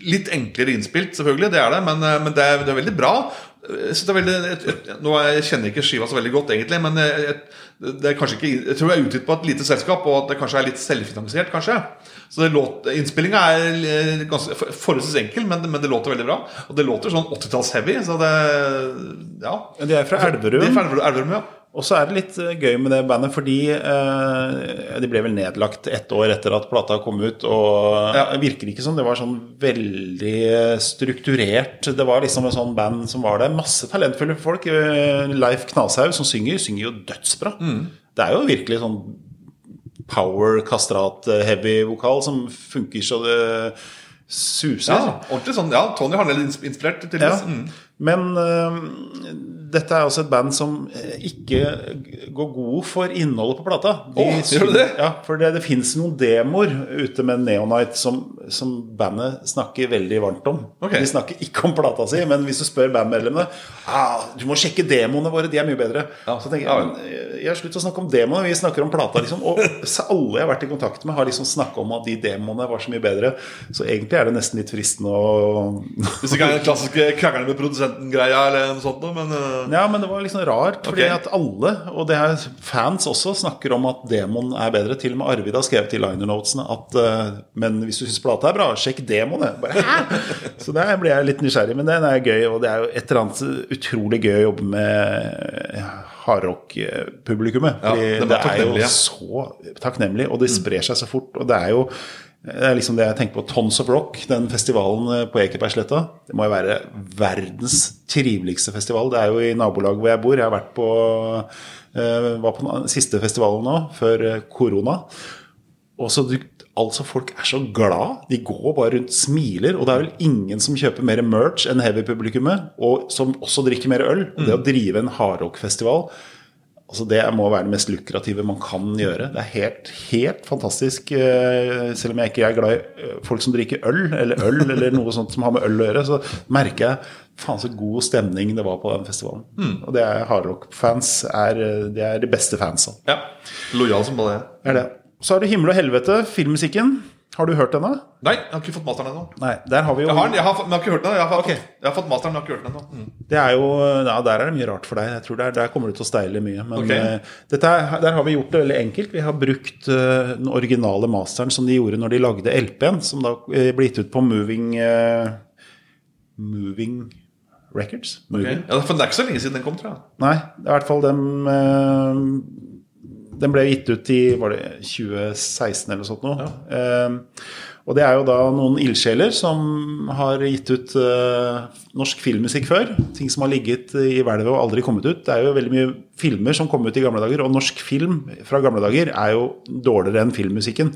litt, enklere innspilt, selvfølgelig. Det er det, men, men det, er, det er veldig bra. Jeg, veldig, jeg, jeg, nå jeg kjenner ikke skiva så veldig godt, egentlig, men jeg, jeg, det er kanskje ikke, jeg tror jeg er utgitt på et lite selskap, og at det kanskje er litt selvfinansiert. kanskje Så Innspillinga er eh, ganske forholdsvis enkel, men, men det låter veldig bra. Og det låter sånn 80-talls-heavy. Så det Ja. De er fra Elverum. De er fra Elverum, ja. Og så er det litt eh, gøy med det bandet, fordi eh, de ble vel nedlagt ett år etter at plata kom ut. Og Ja. virker ikke som det var sånn veldig strukturert. Det var liksom en sånn band som var der. Masse talentfulle folk. Eh, Leif Knashaug som synger, synger jo dødsbra. Mm. Det er jo virkelig sånn power, kastrat, eh, heavy vokal som funker så det suser. ja. Ordentlig sånn, ja, Tony har litt Til inspirert, Ja. tydeligvis. Mm. Men øh, dette er også et band som øh, ikke går god for innholdet på plata. Åh, gjør det? Ja, for det, det fins noen demoer ute med Neonite som, som bandet snakker veldig varmt om. Okay. De snakker ikke om plata si, men hvis du spør bandmedlemmene ah, Du må sjekke demoene våre, de er mye bedre. Ja. Så tenker jeg men, jeg har slutt å snakke om demoene, vi snakker om plata. Liksom. Og alle jeg har vært i kontakt med, har liksom snakka om at de demoene var så mye bedre. Så egentlig er det nesten litt fristende å Hvis du ikke er den klassiske krangelen med produsenten-greia, eller noe sånt, noe, men uh... Ja, men det var liksom rart, fordi okay. at alle, og det er fans også, snakker om at demon er bedre. Til og med Arvid har skrevet i liner notesene at uh, Men hvis du syns plata er bra, sjekk demon, jeg. Bare, Så der blir jeg litt nysgjerrig, men den er gøy. Og det er jo et eller annet utrolig gøy å jobbe med hardrock-publikummet. Ja, det er jo så takknemlig, og det sprer seg så fort. Og det er jo det er liksom det jeg tenker på Tons of Rock, den festivalen eh, på Ekebergsletta. Det må jo være verdens triveligste festival. Det er jo i nabolaget hvor jeg bor. Jeg har vært på eh, var på den siste festivalen nå, før eh, korona. Og så altså Folk er så glad. De går bare rundt smiler. Og det er vel ingen som kjøper mer merch enn heavy-publikummet, og som også drikker mer øl. Det å drive en hardrock-festival Altså Det må være det mest lukrative man kan gjøre. Det er helt, helt fantastisk. eh, Selv om jeg ikke er glad i eh, folk som drikker øl, eller øl, eller noe sånt som har med øl å gjøre, så merker jeg faen så god stemning det var på den festivalen. Og det er hardrock-fans. eh, Det er de beste fansa. ja. Lojal som bare. Det er det. Så er det Himmel og helvete, filmmusikken. Har du hørt den, da? Nei, jeg har ikke fått masteren ennå. Nei, der har vi jo Jeg har den, jeg har, men jeg har ikke hørt den. Jeg har, okay. Ok. jeg har fått masteren, men jeg har ikke hørt den ennå. Mm. Det er jo, ja, Der er det mye rart for deg. Jeg tror der, der kommer du til å steile mye. Men okay. uh, dette er, der har vi gjort det veldig enkelt. Vi har brukt uh, den originale masteren som de gjorde når de lagde LP-en, som da uh, ble gitt ut på Moving Moving Records. Ok. Okay. Ja, for det er ikke så lenge siden den kom, tror jeg. Nei, det er i hvert fall dem Den ble gitt ut i var det 2016 eller noe sånt noe. Eh, og det er jo da noen ildsjeler som har gitt ut eh, norsk filmmusikk før. Ting som har ligget i hvelvet og aldri kommet ut. Det er jo veldig mye filmer som kom ut i gamle dager, og norsk film fra gamle dager er jo dårligere enn filmmusikken.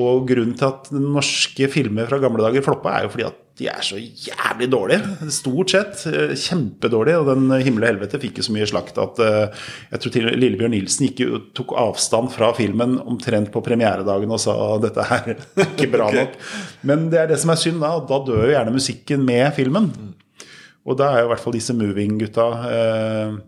Og grunnen til at norske filmer fra gamle dager floppa, er jo fordi at de er så jævlig dårlige. Stort sett eh, kjempedårlige. Og den 'Himmel og helvete' fikk jo så mye slakt at eh, jeg tror til Lillebjørn Nilsen gikk tok avstand fra filmen omtrent på premieredagen og sa dette dette er ikke bra Ok. nok. Men det er det som er synd, da. Da dør jo gjerne musikken med filmen. Og da er jo i hvert fall disse Moving-gutta eh,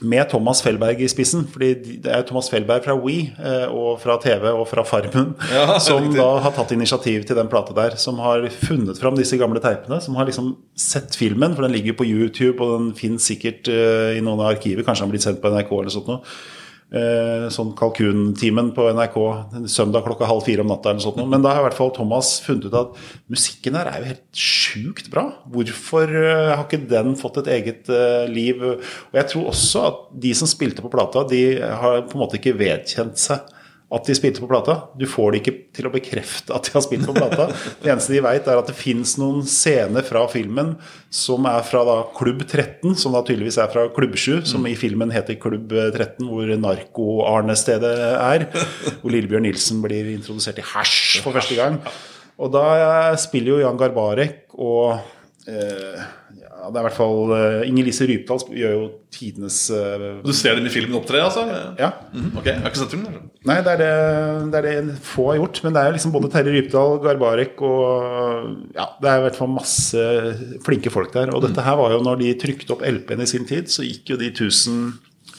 med Thomas Felberg i spissen. fordi det er Thomas Felberg fra We eh, og fra TV og fra Farmen Ja, som riktig. da har tatt initiativ til den plata der. Som har funnet fram disse gamle teipene. Som har liksom sett filmen, for den ligger på YouTube, og den finnes sikkert eh, i noen av arkiver. Kanskje den har blitt sendt på NRK eller sånt noe. Eh, sånn Kalkuntimen på NRK søndag klokka halv fire om natta. eller sånt. Men da har i hvert fall Thomas funnet ut at musikken her er jo helt sjukt bra. Hvorfor eh, har ikke den fått et eget eh, liv? Og jeg tror også at de som spilte på plata, de har på en måte ikke vedkjent seg at de spilte på plata. Du får det ikke til å bekrefte at de har spilt på plata. Det eneste de veit, er at det fins noen scener fra filmen som er fra da Klubb 13, som da tydeligvis er fra Klubb 7, som i filmen heter Klubb 13, hvor narko-Arne-stedet er. Hvor Lillebjørn Nilsen blir introdusert i hasj for første gang. Og da spiller jo Jan Garbarek og eh, ja, Det er i hvert fall uh, Inger-Lise Rypdal gjør jo tidenes uh, Du ser dem i filmen opptre, altså? Ja. Mhm, ok, jeg har ikke sett filmen. Nei, det er det, det er det få har gjort. Men det er jo liksom både Terje Rypdal, Garbarek og Ja, det er i hvert fall masse flinke folk der. Og dette her var jo når de trykte opp LP-en i sin tid, så gikk jo de 1000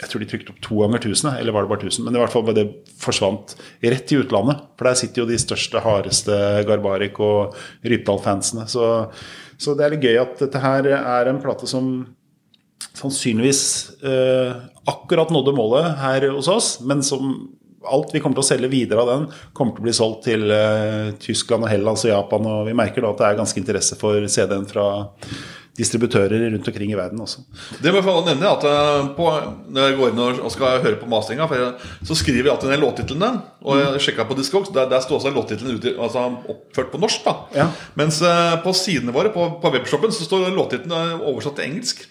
Jeg tror de trykte opp to ganger 1000, eller var det bare 1000? Men i hvert fall det forsvant rett i utlandet. For der sitter jo de største, hardeste Garbarek og Rypdal-fansene. Så, så det er litt gøy at dette her er en plate som sannsynligvis eh, akkurat nådde målet her hos oss, men som alt vi kommer til å selge videre av den, kommer til å bli solgt til eh, Tyskland og Hellas og Japan. Og vi merker da at det er ganske interesse for CD-en fra distributører rundt omkring i verden også. Det må jeg få nevne at eh, på, Når jeg går inn og skal høre på masteringa, så skriver jeg alltid ned låttitlene. Og jeg sjekka på Discogs, der, der står også låttitlene altså, oppført på norsk. da Ja. Mens eh, på sidene våre på, på webshoppen så står låttitlene oversatt til engelsk.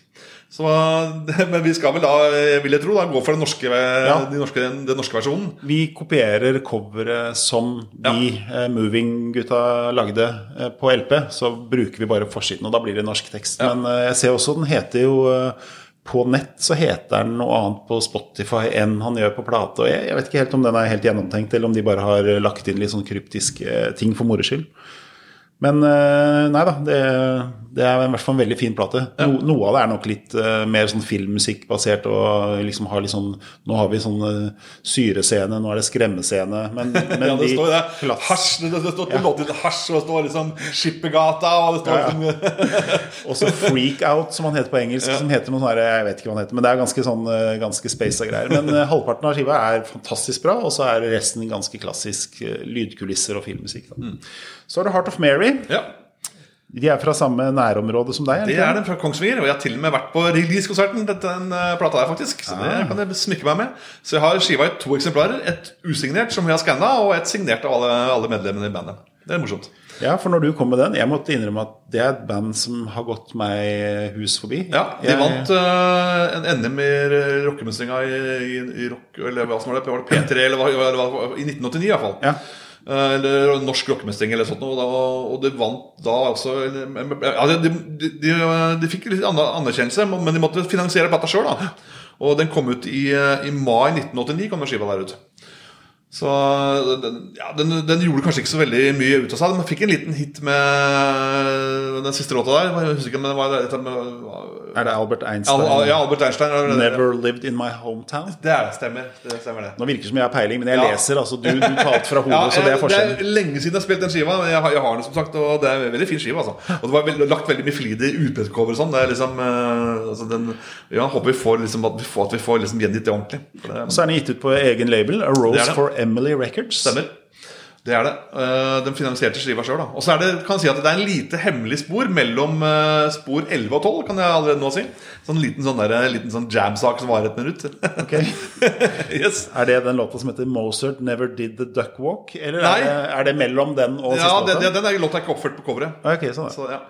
Så, men vi skal vel da, eh, vil jeg tro, da, gå for den norske, de norske, den norske versjonen. Vi kopierer coveret som de ja. Moving-gutta lagde eh, på LP. Så bruker vi bare forsiden, og da blir det norsk tekst. Men eh, jeg ser også den heter jo eh, På nett så heter den noe annet på Spotify enn han gjør på plate. Og jeg, jeg vet ikke helt om den er helt gjennomtenkt, eller om de bare har lagt inn litt sånn kryptiske ting for moro skyld. Men eh, nei da, det, det er i hvert fall en veldig fin plate. No, noe av det er nok litt uh, mer sånn filmmusikkbasert. og liksom har litt sånn, Nå har vi sånn eh, syrescene, nå er det skremmescene. Men, men Ja, det de står det. Hasj, det, det, det står på låttitlen hasj, og det står liksom Skippergata, og det står Ja, ja. liksom Også Freak Out, som han heter på engelsk. Som heter noe sånn Jeg vet ikke hva han heter, men det er ganske sånn eh, Ganske space og greier. Men uh, halvparten av skiva er fantastisk bra, og så er resten ganske klassisk lydkulisser og filmmusikk. Mm. Så er det Heart of Mary. Ja, De er fra samme nærområde som deg? Det er den fra Kongsvinger, og jeg har til og med vært på release-konserten. den er eh, plata der, faktisk. Så det kan jeg smykke meg med. Så jeg har skiva i to eksemplarer. Et usignert som vi har skanna, og et signert av alle, alle medlemmene i bandet. Det er morsomt. Ja, for når du kom med den Jeg måtte innrømme at det er et band som har gått meg hus forbi. Ja, De Jeg- vant uh, en NM i rockemønstringa i, i, i rock Eller hva som var det? Var det P3, eller hva, hva, hva, i 1989 i hvert fall. Ja. Eh, Eller norsk rockemestring eller sånt. Og, da, og det vant da også ja, de, de, de, de fikk litt anerkjennelse, men de måtte finansiere plata sjøl. Og den kom ut i, eh, i mai 1989. kom den skiva der ut Så den, ja, den, den gjorde kanskje ikke så veldig mye ut av seg. Man fikk en liten hit med den siste låta der. Jeg husker ikke, men det var dette med Er det Albert Einstein? Al, ja, Albert Einstein. det- Never lived in my hometown? Det er det, stemmer. Det stemmer det. Nå virker det som jeg har peiling, men jeg Ja. leser. altså Du, du tar fra hodet, Ja, så det er jeg- forskjellen. Det er lenge siden jeg har spilt den skiva. Men jeg har, jeg har den som sagt Og det er en veldig fin skive. Altså. Og det var veld, lagt veldig mye flid i utbrettcover og sånn. Det er liksom eh, altså den, Ja, håper vi får liksom at vi får, at vi får liksom gjengitt det ordentlig. Det, Så er den gitt ut på egen label. A Rose for Emily Records. Stemmer. Det er det. Eh, Den finansierte skiva sjøl. Og så er det, kan jeg si at det er en lite hemmelig spor mellom eh, spor 11 og 12, kan jeg allerede nå si. Sånn liten sånn, der, liten sånn jam-sak som varer et minutt. Ok. yes. Er det den låta som heter 'Mozart Never Did The Duck Walk'? Eller er det, er det mellom den og siste det, låta? det, den er låta ikke oppført på coveret. Ok, sånn er. Så, ja.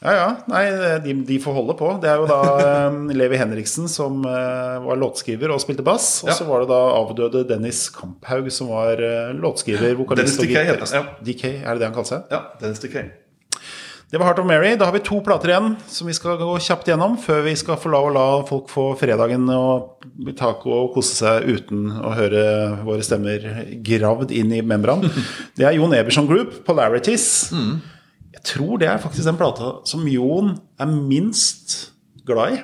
Ja, ja. Nei, de, de får holde på. Det er jo da um, Levi Henriksen som uh, var låtskriver og spilte bass. Og Ja. så var det da avdøde Dennis Kamphaug som var uh, låtskriver, vokalist og gitarist. Ja. DK, er det det han kaller seg? ja Dennis DK. Det var Heart of Mary. Da har vi to plater igjen som vi skal gå kjapt gjennom før vi skal få la og la folk få fredagen og taco og kose seg uten å høre våre stemmer gravd inn i membran. Det er Jon Eberson Group, 'Polarities'. Jeg tror det er faktisk den plata som Jon er minst glad i.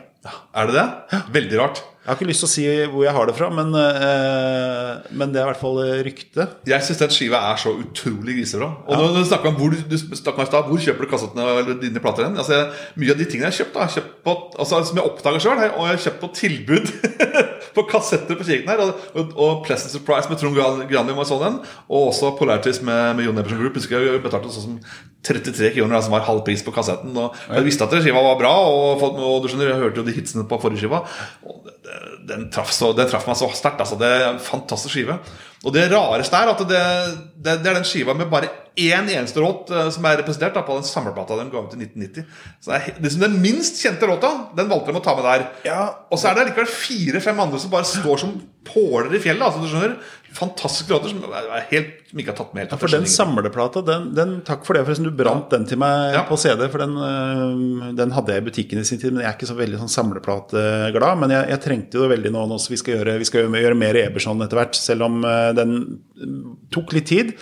Er det det? Veldig rart. Jeg har ikke lyst til å si hvor jeg har det fra, men, eh, men det er i hvert fall ryktet. rykte. Jeg syns den skiva er så utrolig grisebra. Og når du snakker om hvor, du snakker om hvor kjøper du kassettene eller dine plater hen? Altså, mye av de tingene jeg har kjøpt, da, har kjøpt på, altså, som jeg oppdager sjøl, og jeg har kjøpt på tilbud på kassetter på kirken her. Og, og, og Pleasant Surprise med Trond Gran- Granli var sånn en. Og også Polarities med, med Jon Eberson Group. Husker jeg betalte sånn som 33 kroner, som var halv pris på kassetten. Og jeg visste at skiva var bra, og, og du skjønner, jeg hørte jo de hitsene på forrige skiva. Og den, traff så, den traff meg så sterkt. Altså. Det er en fantastisk skive. Og det rareste er at det, det, det er den skiva med bare én eneste låt eh, som er representert da, på den samleplata de ga ut i 1990. Så det er liksom Den minst kjente låta Den valgte de å ta med der. Ja. Og så er det likevel fire-fem andre som bare står som påler i fjellet. Altså, du skjønner Fantastiske låter som, helt, som ikke har tatt med helt. For den samleplata, den, den, takk for det, forresten. Du brant den til meg Ja. på CD. For den, den hadde jeg i butikken i sin tid. Men jeg er ikke så veldig sånn samleplateglad. Men jeg, jeg trengte det veldig nå, nå vi skal gjøre, vi skal gjøre, gjøre mer Eberson etter hvert. Selv om øh, den tok litt tid,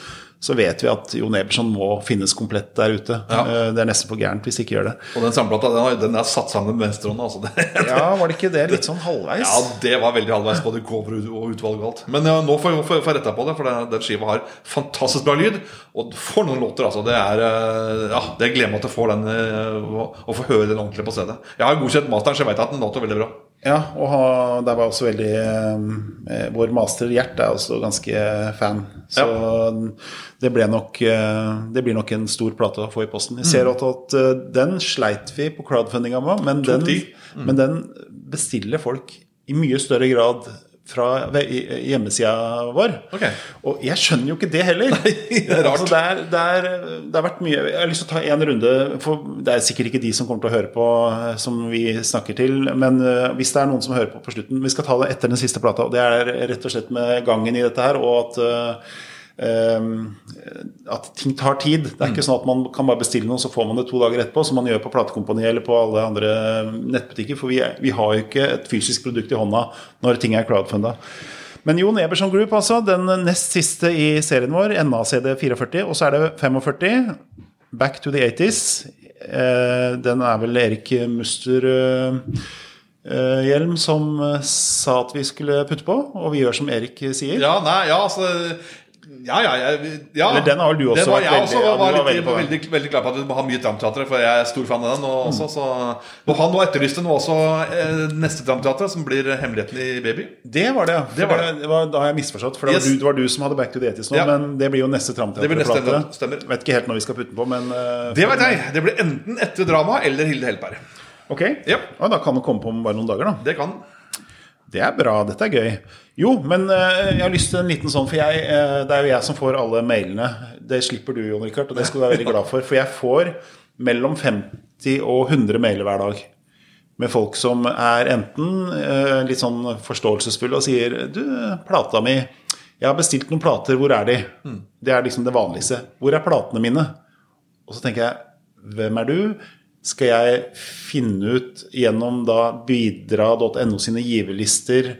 så vet vi at Jon Eberson må finnes komplett der ute. Ja. Eh, Det er nesten for gærent hvis de ikke gjør det. Og den samplata den, den er satt sammen med venstrehånda. Altså. Det, Ja, var det ikke det litt sånn halvveis? Ja, det var veldig halvveis både cover og utvalg og alt. Men ja, nå får jeg får retta på det, for den, den skiva har fantastisk bra lyd. Og for noen låter, altså. Det er eh, Ja, det gleder meg til å få den å få høre den ordentlig på stedet. Jeg har godkjent masteren, så jeg vet at den låter veldig bra. Ja, og ha- der var også veldig eh, Vår master Gjert er også ganske fan. Så det ble nok eh, Det blir nok en stor plate å få i posten. Jeg ser at, at eh, den sleit vi på crowdfundinga med, men den, mm. men den bestiller folk i mye større grad fra hjemmesida vår. Okay. Og jeg skjønner jo ikke det heller. det er rart. Altså, det, er, det, er, det har vært mye Jeg har lyst til å ta en runde, for det er sikkert ikke de som kommer til å høre på eh, som vi snakker til, men eh, hvis det er noen som hører på på slutten Vi skal ta det etter den siste plata, og det er rett og slett med gangen i dette her, og at eh, at ting tar tid. Det er ikke sånn at man kan bare bestille noe, så får man det to dager etterpå, som man gjør på platekompaniet eller på alle andre nettbutikker. For vi, vi har jo ikke et fysisk produkt i hånda når ting er crowdfunda. Men Jon Eberson Group, altså. Den nest siste i serien vår. NACD 44. Og så er det 45. Back to the 80s. Eh, den er vel Erik Muster eh, eh, Hjelm som sa at vi skulle putte på, og vi gjør som Erik sier. Ja, nei, ja, altså ja, ja, jeg, ja. Eller den har du også var, vært veldig- også ja, var, du var litt, veldig den. veldig, veldig klar på at du må ha mye Tramteatret, for jeg er stor fan av den. Og, også, så, og han nå etterlyste nå også eh, neste tramteater, som blir 'Hemmeligheten i baby'. Det var det, ja. Det var det var, da har jeg misforstått. For det, Yes. var du, det var du som hadde Back to the 80s nå, Ja. men det blir jo neste Tramteaterplate. Vet ikke helt når vi skal putte den på, men uh, Det vet jeg. Det blir enten etter drama eller Hilde Helberg. Ok. yep. Og da kan det komme på om bare noen dager, da. Det kan Det er bra. Dette er gøy. Jo, men eh, jeg har lyst til en liten sånn, for jeg, eh, det er jo jeg som får alle mailene. Det slipper du, Jon Rikard, og det skal du være veldig glad for. For jeg får mellom 50 og 100 mailer hver dag. Med folk som er enten eh, litt sånn forståelsesfulle og sier Du, plata mi Jeg har bestilt noen plater, hvor er de? Det er liksom det vanligste. Hvor er platene mine? Og så tenker jeg Hvem er du? Skal jeg finne ut gjennom da bidra.no sine giverlister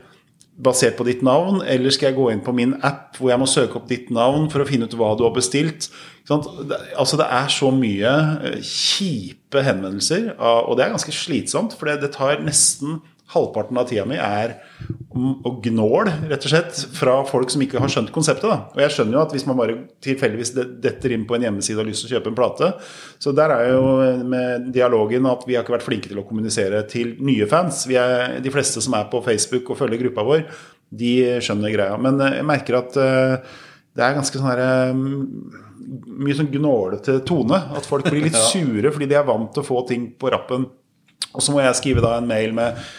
basert på ditt navn, eller skal jeg gå inn på min app hvor jeg må søke opp ditt navn for å finne ut hva du har bestilt? Altså Det er så mye eh, kjipe henvendelser, ah, og det er ganske slitsomt. For det tar nesten halvparten av tida mi er å gnål, rett og slett, fra folk som ikke har skjønt konseptet. Da. Og jeg skjønner jo at hvis man bare tilfeldigvis detter inn på en hjemmeside og har lyst til å kjøpe en plate Så der er jo med dialogen at vi har ikke vært flinke til å kommunisere til nye fans. Vi er, de fleste som er på Facebook og følger gruppa vår, de skjønner greia. Men eh, jeg merker at eh, det er ganske sånn her eh, mye sånn gnålete tone. At folk blir litt sure fordi de er vant til å få ting på rappen. Og så må jeg skrive da en mail med eh,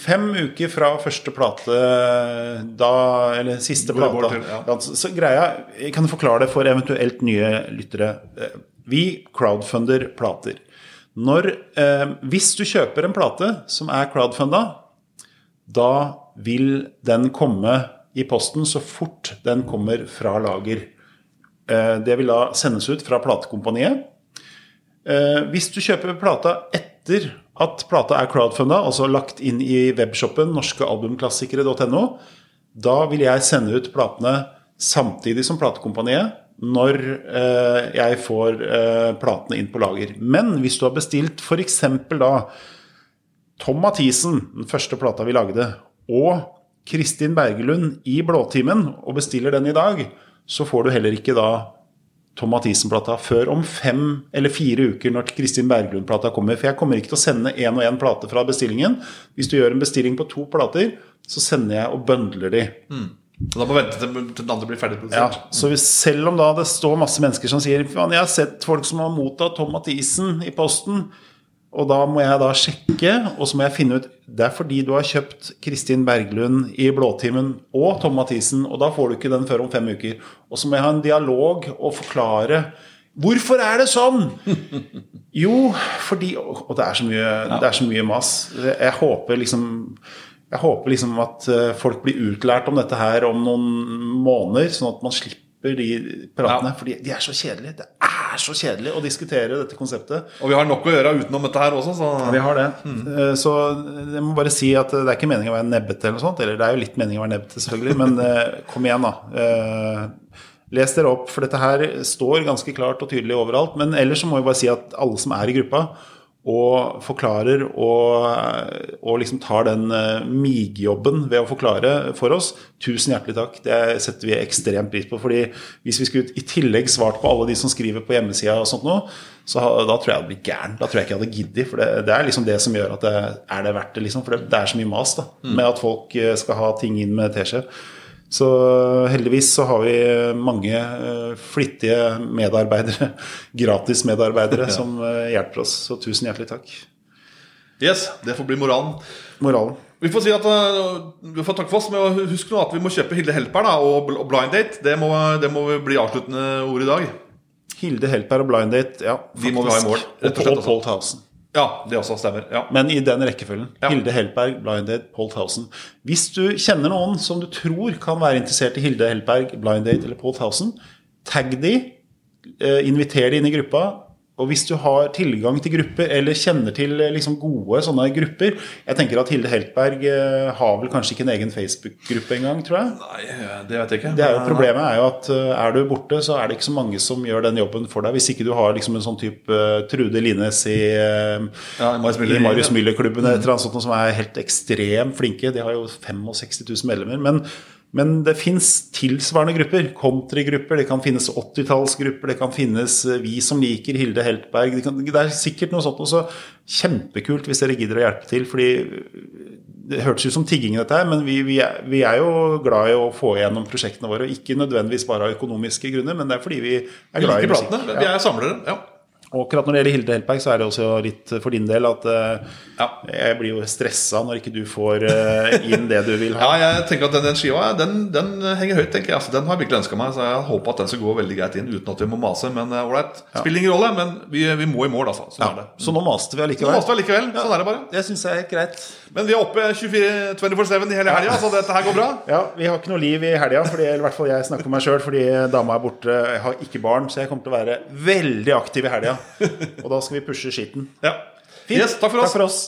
fem uker fra første plate da Eller siste plate ja. Ja, så, så greia Jeg kan forklare det for eventuelt nye lyttere. Eh, Vi crowdfunder plater. Når, eh, hvis du kjøper en plate som er crowdfunda, da vil den komme i posten så fort den kommer fra lager. Eh, Det vil da sendes ut fra platekompaniet. Eh, Hvis du kjøper plata etter at plata er crowdfunda, altså lagt inn i webshoppen norskealbumklassikere.no, da vil jeg sende ut platene samtidig som platekompaniet når eh, jeg får eh, platene inn på lager. Men hvis du har bestilt f.eks. da Tom Mathisen, den første plata vi lagde, og Kristin Bergelund i Blåtimen, og bestiller den i dag, så får du heller ikke da Tom Mathisen-plata før om fem eller fire uker når Kristin Berglund-plata kommer. For jeg kommer ikke til å sende én og én plate fra bestillingen. Hvis du gjør en bestilling på to plater, så sender jeg og bøndler de. Så da må vente til, den andre blir ferdig. Ja, ferdigprodusert. så hvis, selv om da det står masse mennesker som sier jeg har sett folk som har mottatt Tom Mathisen i posten, Og da må jeg da sjekke, og så må jeg finne ut Det er fordi du har kjøpt Kristin Berglund i Blåtimen og Tom Mathisen, og da får du ikke den før om fem uker. Og så må jeg ha en dialog og forklare Hvorfor er det sånn? Jo, fordi Og det er så mye, det er så mye mas. Jeg håper liksom jeg håper liksom at eh, folk blir utlært om dette her om noen måneder, sånn at man slipper de pratene. Ja. Fordi de er så kjedelige. Det er så kjedelig å diskutere dette konseptet. Og vi har nok å gjøre utenom dette her også, så Vi har det. Mm. Så jeg må bare si at det er ikke meningen å være nebbete eller noe sånt. Eller det er jo litt meningen å være nebbete, selvfølgelig, men eh, kom igjen, da. Eh, Les dere opp, for dette her står ganske klart og tydelig overalt. Men ellers så må vi bare si at alle som er i gruppa, og forklarer og, og liksom tar den uh, migjobben ved å forklare for oss, tusen hjertelig takk. Det setter vi ekstremt pris på. fordi hvis vi skulle i tillegg svart på alle de som skriver på hjemmesida og sånt nå, så da tror jeg jeg hadde blitt gæren. Da tror jeg ikke jeg hadde giddet. For det, det er liksom det som gjør at det er det verdt det, liksom. For det, det er så mye mas da, med at folk eh, skal ha ting inn med teskje. Så heldigvis så har vi mange eh, flittige medarbeidere, gratis medarbeidere, ja. som eh, hjelper oss. Så tusen hjertelig takk. yes, det får bli moralen. Moralen. Vi får si at vi får takke for oss, men husk nå at vi må kjøpe Hilde Helper da, og, Blind Date. Det må, det må bli avsluttende ord i dag. Hilde Helper og Blind Date, ja. De må vi ha i mål, rett og slett, Og. Paul Towson. Ja, det også stemmer. Ja. Men i den rekkefølgen. Ja. Hilde Helberg, Blind Date, Paul Towson. Hvis du kjenner noen som du tror kan være interessert i Hilde Helberg, Blind Date eller Paul Towson, tagg de, eh, inviter de inn i gruppa. Og hvis du har tilgang til grupper, eller kjenner til eh, liksom gode sånne grupper Jeg tenker at Hilde Heltberg eh, har vel kanskje ikke en egen Facebook-gruppe engang, tror jeg. Nei, det vet jeg ikke. Det er jo Problemet er jo at eh, er du borte, så er det ikke så mange som gjør den jobben for deg. Hvis ikke du har liksom en sånn type eh, Trude Lines i, eh, Ja, i Marius Müller-klubben sånt, som er helt ekstremt flinke. De har jo 65 000 medlemmer. Men, men det fins tilsvarende grupper. Countrygrupper, det kan finnes 80-tallsgrupper, det kan finnes eh, Vi som liker Hilde Heltberg. Det, kan, det er sikkert noe sånt også. Kjempekult hvis dere gidder å hjelpe til. fordi det hørtes ut som tigging, dette her, men vi, vi, er, vi er jo glad i å få igjennom prosjektene våre. Ikke nødvendigvis bare av økonomiske grunner, men det er fordi vi er glad i musikk. platene. Vi er samlere. Ja. Akkurat når det gjelder Hilde Heltberg, så er det også litt for din del at eh, Ja. jeg blir jo stressa når ikke du får eh, inn det du vil ha. Ja, jeg tenker at den, den skiva den, den henger høyt. tenker jeg altså, Den har jeg virkelig ønska meg, så jeg håper at den skal gå veldig greit inn uten at vi må mase. Men eh, ja. spiller ingen rolle. Men vi, vi må i mål, altså. Sånn er det. Så nå maste vi allikevel. maste vi allikevel. Sånn er det bare. Det syns jeg er greit. Men vi er oppe 24 24-7 i hele helga, så dette her går bra. Ja, Vi har ikke noe liv i helga, eller i hvert fall jeg snakker om meg sjøl fordi dama er borte. Jeg har ikke barn, så jeg kommer til å være veldig aktiv i helga. Og da skal vi pushe skitten. Ja. Fint. Yes, takk for oss. Takk for oss.